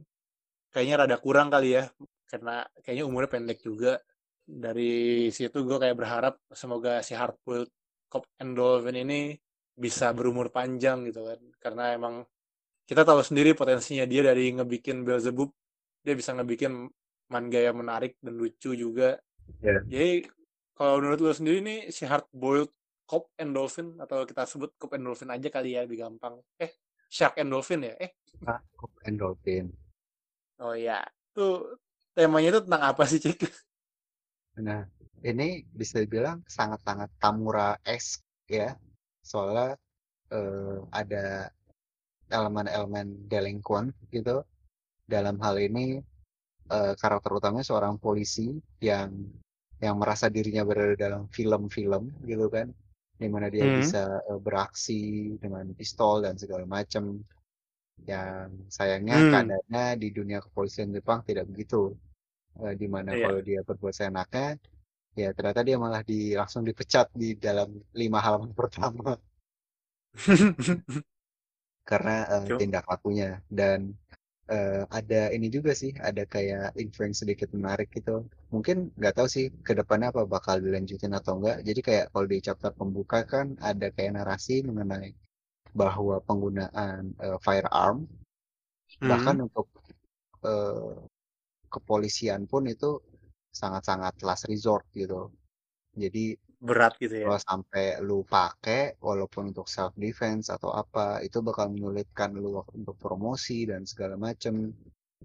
kayaknya rada kurang kali ya karena kayaknya umurnya pendek juga. Dari situ gue kayak berharap semoga si Hardboiled Cop and Dolphin ini bisa berumur panjang gitu kan. Karena emang kita tahu sendiri potensinya dia dari ngebikin Beelzebub dia bisa ngebikin manga yang menarik dan lucu juga.
Yeah.
jadi kalau menurut lu sendiri nih si Hardboiled Cop and Dolphin atau kita sebut Cop and Dolphin aja kali ya lebih gampang eh Shark and Dolphin ya eh
Ah, Cop and Dolphin.
oh ya tuh temanya itu tentang apa sih cik
Nah, ini bisa dibilang sangat-sangat Tamura-esque ya. Soalnya eh, ada elemen-elemen delinquent gitu. Dalam hal ini eh, karakter utamanya seorang polisi yang yang merasa dirinya berada dalam film-film gitu kan. Di mana dia
Hmm.
bisa eh, beraksi dengan pistol dan segala macam. Yang sayangnya
Hmm.
keadaannya di dunia kepolisian Jepang tidak begitu. Eh, di mana
Iya.
kalau dia berbuat seenaknya ya ternyata dia malah di langsung dipecat di dalam lima halaman pertama karena
Cuma-
tindak lakunya dan eh, ada ini juga sih ada kayak yang sedikit menarik gitu. Mungkin nggak tahu sih ke depannya apa bakal dilanjutin atau enggak jadi kayak kalau di chapter pembuka kan ada kayak narasi mengenai bahwa penggunaan eh, firearm bahkan
Hmm.
untuk eh, kepolisian pun itu sangat-sangat last resort gitu. Jadi
berat gitu ya.
Kalau sampai lu pakai walaupun untuk self defense atau apa itu bakal menyulitkan lu untuk promosi dan segala macem.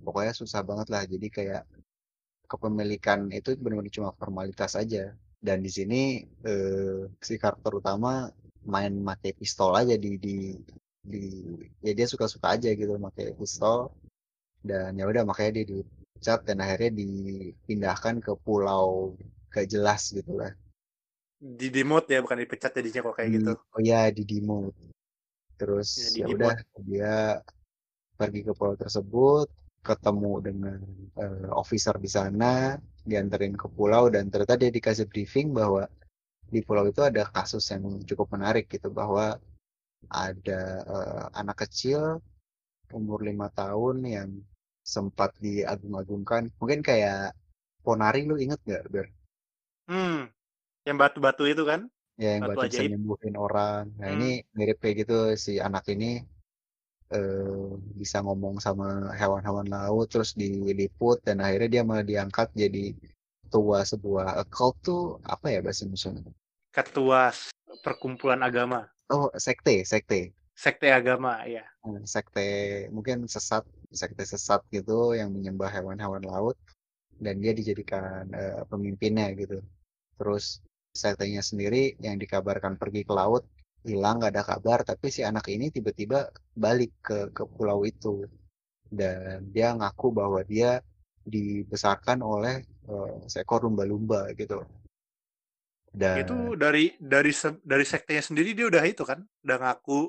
Pokoknya susah banget lah. Jadi kayak kepemilikan itu benar-benar cuma formalitas aja. Dan di sini eh, si karakter utama main pakai pistol aja di di di ya dia suka-suka aja gitu pakai pistol. Dan ya udah makanya dia dipecat dan akhirnya dipindahkan ke pulau gak jelas gitu lah
di demote ya bukan dipecat jadinya kok kayak gitu.
di- oh ya di demote terus
Ya,
ya udah dia pergi ke pulau tersebut ketemu dengan eh, officer di sana dianterin ke pulau dan ternyata dia dikasih briefing bahwa di pulau itu ada kasus yang cukup menarik gitu bahwa ada eh, anak kecil umur lima tahun yang sempat diagung-agungkan. Mungkin kayak Ponari lu inget nggak Ber?
hmm yang batu-batu itu kan?
Ya yang
Batu
batu bisa
ajaib.
nyembuhin orang. Nah
Hmm.
ini mirip kayak gitu si anak ini eh, bisa ngomong sama hewan-hewan laut terus diliput dan akhirnya dia malah diangkat jadi ketua sebuah occult tuh apa ya bahasa Indonesia?
Ketua perkumpulan agama.
Oh sekte sekte.
Sekte agama ya
Eh, sekte mungkin sesat sekte sesat gitu yang menyembah hewan-hewan laut dan dia dijadikan eh, pemimpinnya gitu. Terus sektenya sendiri yang dikabarkan pergi ke laut hilang gak ada kabar tapi si anak ini tiba-tiba balik ke ke pulau itu dan dia ngaku bahwa dia dibesarkan oleh eh, seekor lumba-lumba gitu dan
itu dari dari se- dari sektenya sendiri dia udah itu kan udah ngaku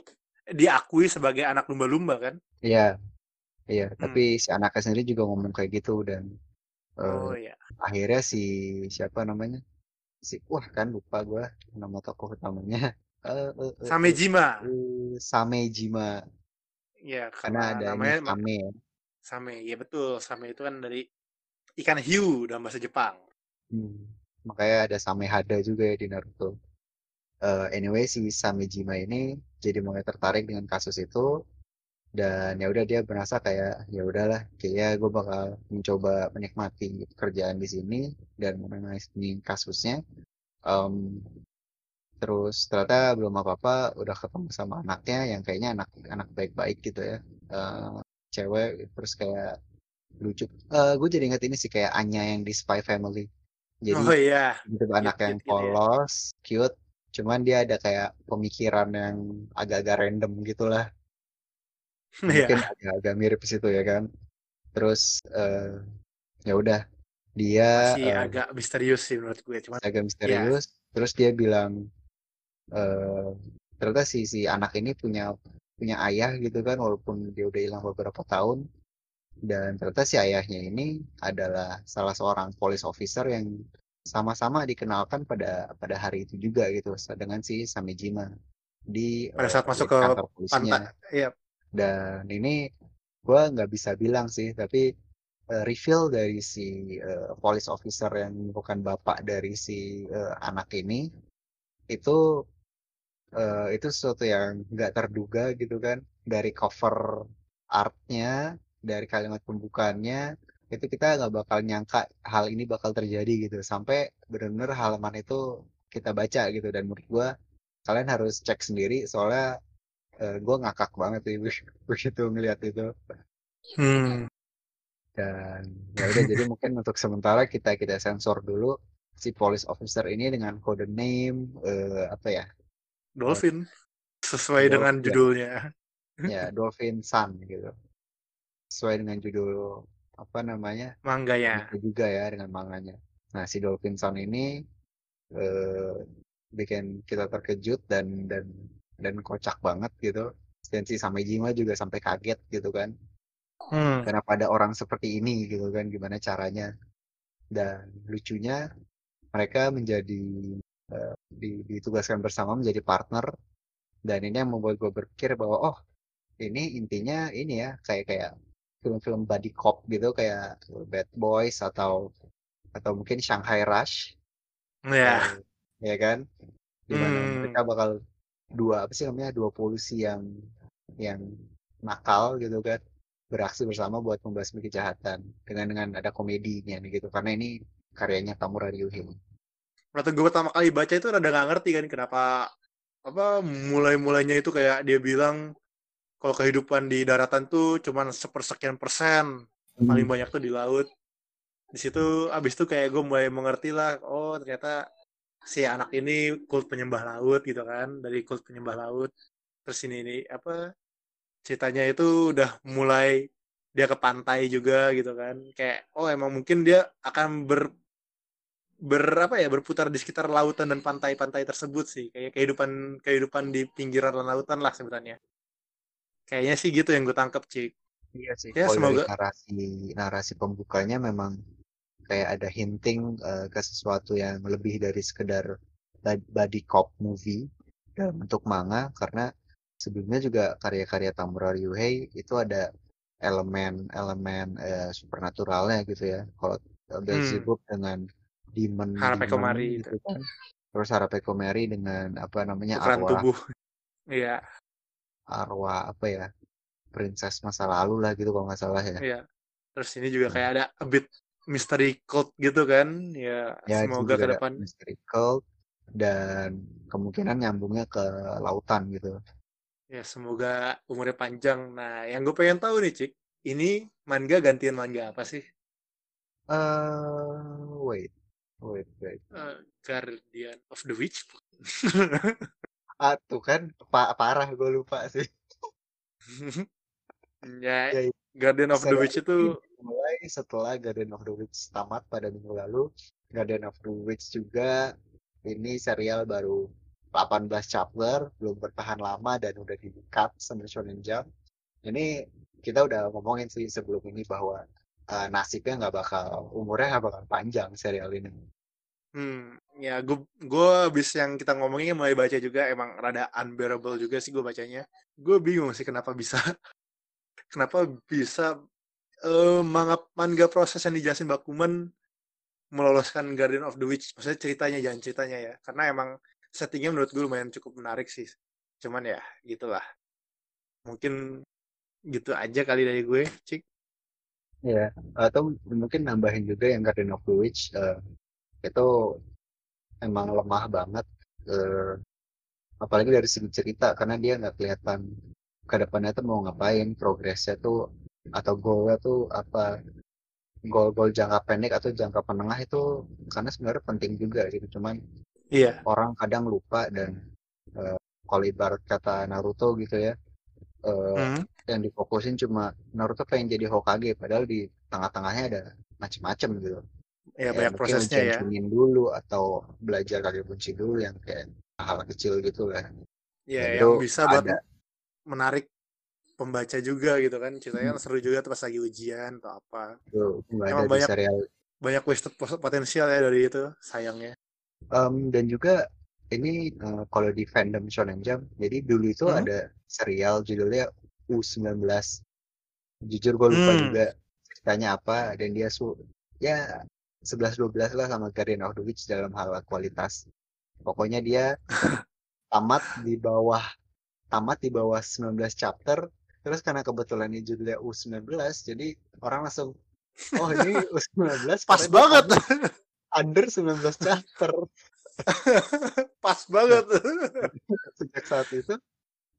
diakui sebagai anak lumba-lumba kan
Iya, iya.
Hmm.
Tapi si anaknya sendiri juga ngomong kayak gitu dan eh,
oh ya
akhirnya si siapa namanya? Si wah kan lupa gua nama tokoh utamanya. Eh, eh, eh,
Samejima
eh, Samejima
ya
karena
karena
ada
namanya
Same ya.
Same ya betul Same itu kan dari ikan hiu dalam bahasa Jepang
Hmm. Makanya ada Samehada juga ya di Naruto. Eh, anyway si Samejima ini jadi mulai tertarik dengan kasus itu dan ya udah dia merasa kayak ya udahlah kayaknya gue bakal mencoba menikmati pekerjaan di sini dan menangani kasusnya. Em, terus ternyata belum apa-apa udah ketemu sama anaknya yang kayaknya anak anak baik-baik gitu ya. Eh, cewek terus kayak lucu. Eh gue jadi inget ini sih kayak Anya yang di Spy Family. Jadi
oh iya.
gitu anak yang
cute gitu ya.
polos cute cuman dia ada kayak pemikiran yang agak-agak random gitulah
Iya.
mungkin agak-agak mirip di situ ya kan. Terus eh ya udah dia
masih
eh,
agak misterius sih menurut gue cuman
agak misterius terus dia bilang eh ternyata si si anak ini punya punya ayah gitu kan walaupun dia udah hilang beberapa tahun. Dan ternyata si ayahnya ini adalah salah seorang police officer yang sama-sama dikenalkan pada pada hari itu juga gitu dengan si Samejima di
pada saat masuk
di
ke
kantor polisinya
pantai ya
dan ini gue nggak bisa bilang sih tapi uh, reveal dari si uh, police officer yang bukan bapak dari si uh, anak ini itu uh, itu sesuatu yang nggak terduga gitu kan. Dari cover artnya dari kalimat pembukaannya itu kita nggak bakal nyangka hal ini bakal terjadi gitu. Sampai benar-benar halaman itu kita baca gitu. Dan menurut gue kalian harus cek sendiri soalnya uh, gue ngakak banget sih begitu ngeliat itu.
Hmm.
dan ya udah jadi mungkin untuk sementara kita kita sensor dulu si police officer ini dengan kode name uh, apa ya?
Dolphin sesuai Dolphin, dengan ya. judulnya.
Ya dolphin sun gitu. Sesuai dengan judul apa namanya
manga ya
juga ya dengan manganya. Nah si Dolphin Sun ini eh, bikin kita terkejut dan dan dan kocak banget gitu dan si Samejima juga sampai kaget gitu kan hmm. kenapa ada orang seperti ini gitu kan gimana caranya dan lucunya mereka menjadi uh, ditugaskan bersama menjadi partner dan ini yang membuat gue berpikir bahwa oh ini intinya ini ya kayak kayak film-film buddy cop gitu kayak Bad Boys atau atau mungkin Shanghai Rush.
Ya. Yeah.
ya kan? Di mana hmm. mereka bakal dua apa sih namanya dua polisi yang yang nakal gitu kan beraksi bersama buat membasmi kejahatan dengan dengan ada komedinya nih gitu karena ini karyanya Tamura Ryuhei.
Waktu gue pertama kali baca itu rada gak ngerti kan kenapa apa mulai-mulainya itu kayak dia bilang kalau kehidupan di daratan tuh cuman sepersekian persen hmm. paling banyak tuh di laut di situ abis itu kayak gue mulai mengerti lah oh ternyata si anak ini kult penyembah laut gitu kan dari kult penyembah laut. Terus ini ini apa ceritanya itu udah mulai dia ke pantai juga gitu kan. Kayak oh emang mungkin dia akan ber ber apa ya berputar di sekitar lautan dan pantai-pantai tersebut sih. Kayak kehidupan kehidupan di pinggiran lautan lah sebenarnya Kayaknya sih gitu yang gue tangkep, Cik.
Iya sih. Ya, semoga narasi narasi pembukanya memang kayak ada hinting uh, ke sesuatu yang lebih dari sekedar body cop movie dalam bentuk manga karena sebelumnya juga karya-karya Tamura Ryuhei itu ada elemen-elemen uh, supernaturalnya gitu ya. Kalau Beelzebub hmm. dengan demon,
Harape Komari gitu
kan. Terus Harape Komari dengan apa namanya arwah.
tubuh. Iya
arwah apa ya princess masa lalu lah gitu kalau nggak salah ya.
Iya. Terus ini juga kayak ada a bit mystery cult gitu kan. Ya, ya semoga ke depan
mystery cult dan kemungkinan nyambungnya ke lautan gitu.
Ya, semoga umurnya panjang. Nah, yang gue pengen tahu nih, Cik, ini manga gantian manga apa sih?
Uh, wait, wait, wait.
Uh, Guardian of the Witch.
ah tuh kan pa parah gue lupa sih
ya, ya, Guardian of the Witch itu
mulai setelah Guardian of the Witch tamat pada minggu lalu. Guardian of the Witch juga ini serial baru 18 chapter belum bertahan lama dan udah di cut sama Shonen Jump. Ini kita udah ngomongin sih sebelum ini bahwa uh, nasibnya nggak bakal umurnya nggak bakal panjang serial ini.
Hmm, ya gue gue abis yang kita ngomongin mulai baca juga emang rada unbearable juga sih gue bacanya. Gue bingung sih kenapa bisa kenapa bisa uh, manga manga proses yang dijelasin Bakuman meloloskan Guardian of the Witch. Maksudnya ceritanya jangan ceritanya ya. Karena emang settingnya menurut gue lumayan cukup menarik sih. Cuman ya gitulah. Mungkin gitu aja kali dari gue, Cik.
Ya, atau mungkin nambahin juga yang Guardian of the Witch. Uh, itu emang lemah banget eh, apalagi dari segi cerita karena dia nggak kelihatan ke depannya tuh mau ngapain progresnya tuh atau goalnya tuh apa goal-goal jangka pendek atau jangka menengah itu karena sebenarnya penting juga gitu cuman
iya
orang kadang lupa dan uh, kalau ibarat kata Naruto gitu ya uh, hmm. yang difokusin cuma Naruto pengen jadi Hokage padahal di tengah-tengahnya ada macam-macam gitu
ya, ya banyak prosesnya ya
dulu atau belajar kaki kunci dulu yang kayak hal kecil gitu lah
ya yang bisa ada. Menarik pembaca juga gitu kan ceritanya hmm. seru juga pas lagi ujian atau apa
Tuh, emang banyak serial.
banyak wasted potensial ya dari itu sayangnya
um, dan juga ini uh, kalau di fandom Shonen Jump jadi dulu itu hmm? ada serial judulnya U19 jujur gue lupa
Hmm.
juga ceritanya apa dan dia su ya 11-12 lah sama Guardian of the Witch dalam hal kualitas pokoknya dia tamat di bawah tamat di bawah 19 chapter terus karena kebetulan ini judulnya U19 jadi orang langsung oh ini U19
Pas banget.
under 19 chapter
Pas banget.
sejak saat itu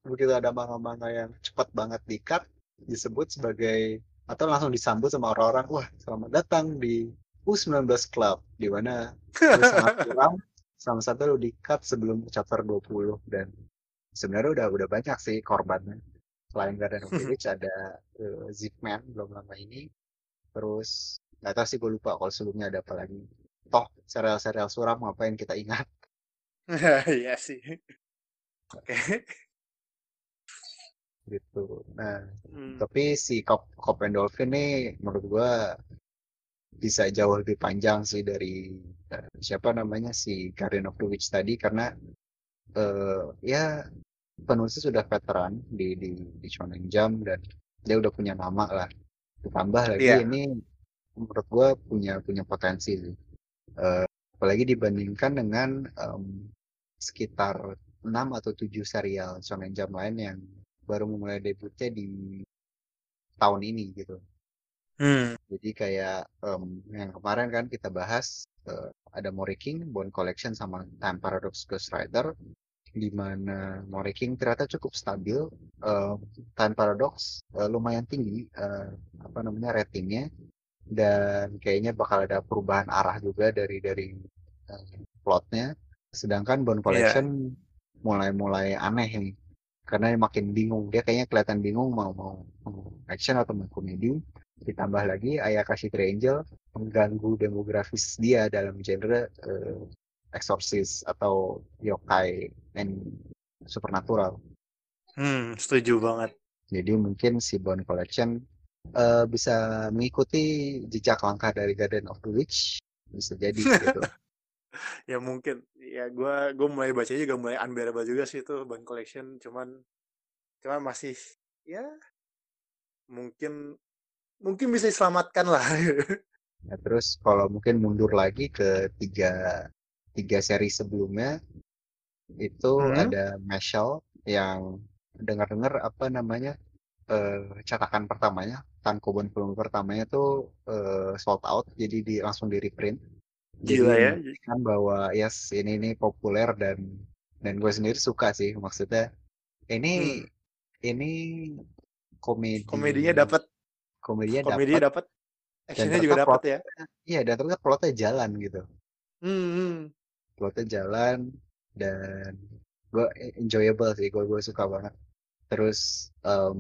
begitu ada manga-manga yang cepat banget di cut disebut sebagai atau langsung disambut sama orang-orang wah selamat datang di U19 Club di mana sangat kurang sama satu lu di cut sebelum chapter 20 dan sebenarnya udah udah banyak sih korbannya selain Garden of the Witch ada uh, Zipman belum lama ini terus nggak tahu sih gue lupa kalau sebelumnya ada apa lagi toh serial-serial suram ngapain kita ingat
Iya sih. Oke.
gitu nah
Hmm.
tapi si Cop, Cop and Dolphin nih menurut gua bisa jauh lebih panjang sih dari eh, siapa namanya si Guardian of the Witch tadi karena eh, ya penulisnya sudah veteran di di di Shonen Jump dan dia udah punya nama lah ditambah lagi
Iya.
ini menurut gua punya punya potensi sih Eh, apalagi dibandingkan dengan em, sekitar 6 atau 7 serial Shonen Jump lain yang baru memulai debutnya di tahun ini gitu.
Hmm.
Jadi kayak em, yang kemarin kan kita bahas eh, ada Mori King, Bone Collection sama Time Paradox Ghost Rider di mana King ternyata cukup stabil, eh, Time Paradox eh, lumayan tinggi eh, apa namanya ratingnya. Dan kayaknya bakal ada perubahan arah juga dari dari eh, plotnya. Sedangkan Bone Collection mulai-mulai aneh nih. Karena makin bingung dia kayaknya kelihatan bingung mau mau, mau action atau mau komedi. Ditambah lagi Ayakashi Triangle mengganggu demografis dia dalam genre eh, exorcist atau yokai and supernatural
Hmm, setuju banget.
jadi mungkin si Bone Collection eh, bisa mengikuti jejak langkah dari Garden of the Witch bisa jadi gitu
Ya mungkin ya gua gua mulai baca juga mulai unbearable juga sih itu Band Collection cuman cuman masih ya mungkin mungkin bisa diselamatkan lah.
Nah, terus kalau mungkin mundur lagi ke tiga tiga seri sebelumnya itu
Hmm.
ada Meshal yang dengar-dengar apa namanya eh, cetakan pertamanya tankobon volume pertamanya tuh eh, sold out jadi di, langsung di reprint.
Gila ya.
kan bahwa yes ini ini populer dan dan gue sendiri suka sih maksudnya ini ini komedi
Komedinya dapat,
komedinya
komedinya
dapat
actionnya juga dapat ya.
iya dan ternyata plotnya jalan gitu
Hmm, hmm.
Plotnya jalan dan gue enjoyable sih gue gue suka banget. Terus em,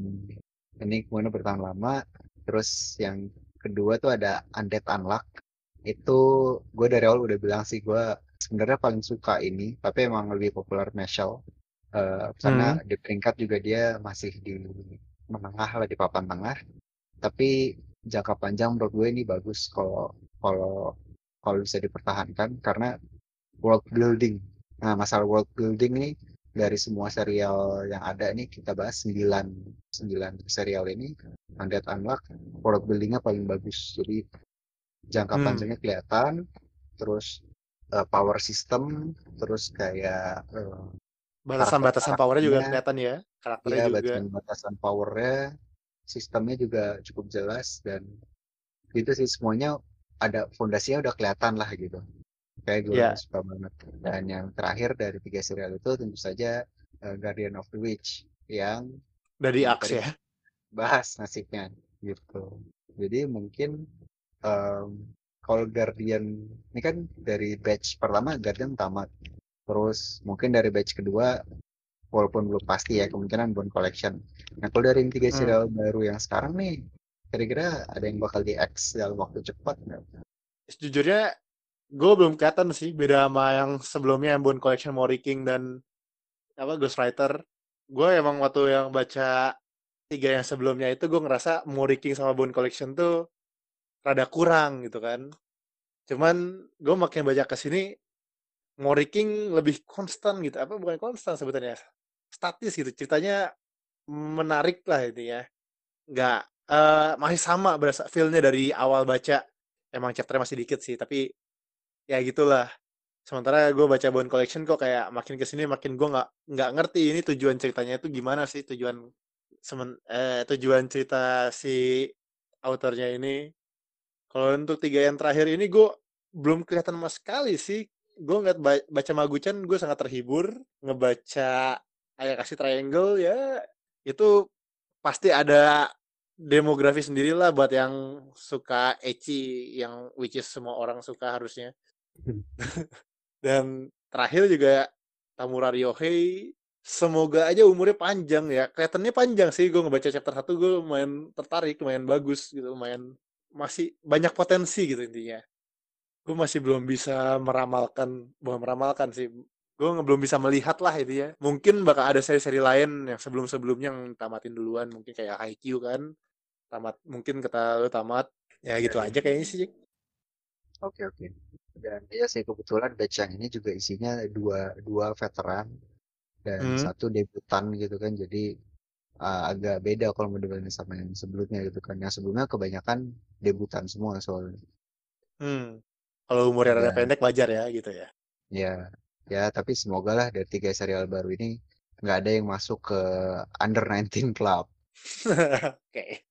ini kemudian bertahan lama. Terus yang kedua tuh ada Undead Unluck itu gue dari awal udah bilang sih gue sebenarnya paling suka ini tapi emang lebih populer Meshal Eh, karena di peringkat juga dia masih di menengah lah di papan tengah. Tapi jangka panjang menurut gue ini bagus kalau kalau kalau bisa dipertahankan karena world building. Nah, masalah world building ini dari semua serial yang ada nih kita bahas 9 9 serial ini Undead Unlock world buildingnya paling bagus. Jadi jangka
Hmm.
panjangnya kelihatan terus eh, power system terus kayak eh,
Batasan-batasan powernya juga kelihatan ya. Karakternya
Iya,
juga.
batasan batasan powernya, sistemnya juga cukup jelas dan gitu sih semuanya ada fondasinya udah kelihatan lah gitu. Kayak gue
Iya.
suka banget. Dan yang terakhir dari tiga serial itu tentu saja eh, Guardian of the Witch yang
Dari Axe
tadi
ya.
bahas nasibnya gitu. Jadi mungkin em, kalau Guardian ini kan dari batch pertama Guardian tamat. Terus mungkin dari batch kedua walaupun belum pasti ya kemungkinan Bone Collection. Nah kalau dari yang tiga
Hmm.
serial baru yang sekarang nih kira-kira ada yang bakal di X dalam waktu cepat nggak?
Sejujurnya gue belum kelihatan sih beda sama yang sebelumnya yang Bone Collection Mori King dan apa Ghost Rider. Gue emang waktu yang baca tiga yang sebelumnya itu gue ngerasa Mori King sama Bone Collection tuh rada kurang gitu kan. Cuman gue makin baca ke sini Mori King lebih konstan gitu. Apa bukan konstan sebutannya? Statis gitu. Ceritanya menarik lah itu ya nggak eh, masih sama berasa feelnya dari awal baca emang chapternya masih dikit sih tapi ya gitulah. Sementara gue baca Bone Collection kok kayak makin ke sini makin gue nggak nggak ngerti ini tujuan ceritanya itu gimana sih tujuan semen, eh, tujuan cerita si autornya ini. Kalau untuk tiga yang terakhir ini gue belum kelihatan sama sekali sih. Gue ba- baca Maguchan gue sangat terhibur ngebaca Ayakashi Triangle ya itu pasti ada demografi sendiri lah buat yang suka ecchi yang which is semua orang suka harusnya dan terakhir juga Tamura Ryohei semoga aja umurnya panjang ya. Kelihatannya panjang sih gue ngebaca chapter 1 gue lumayan tertarik lumayan bagus gitu lumayan masih banyak potensi gitu intinya. Gue masih belum bisa meramalkan bukan meramalkan sih gue belum bisa melihat lah itu ya mungkin bakal ada seri-seri lain yang sebelum-sebelumnya yang tamatin duluan mungkin kayak Haikyuu kan tamat mungkin kata lu tamat. Ya gitu
Ya,
aja kayaknya sih.
Oke oke. Dan iya sih kebetulan batch yang ini juga isinya dua dua veteran dan
Hmm.
satu debutan gitu kan. Jadi uh, agak beda kalau mau dibanding sama yang sebelumnya gitu kan. Yang sebelumnya kebanyakan debutan semua soalnya.
hmm. kalau umurnya rada pendek wajar ya gitu ya
ya ya tapi semoga lah dari tiga serial baru ini nggak ada yang masuk ke under 19 club.
oke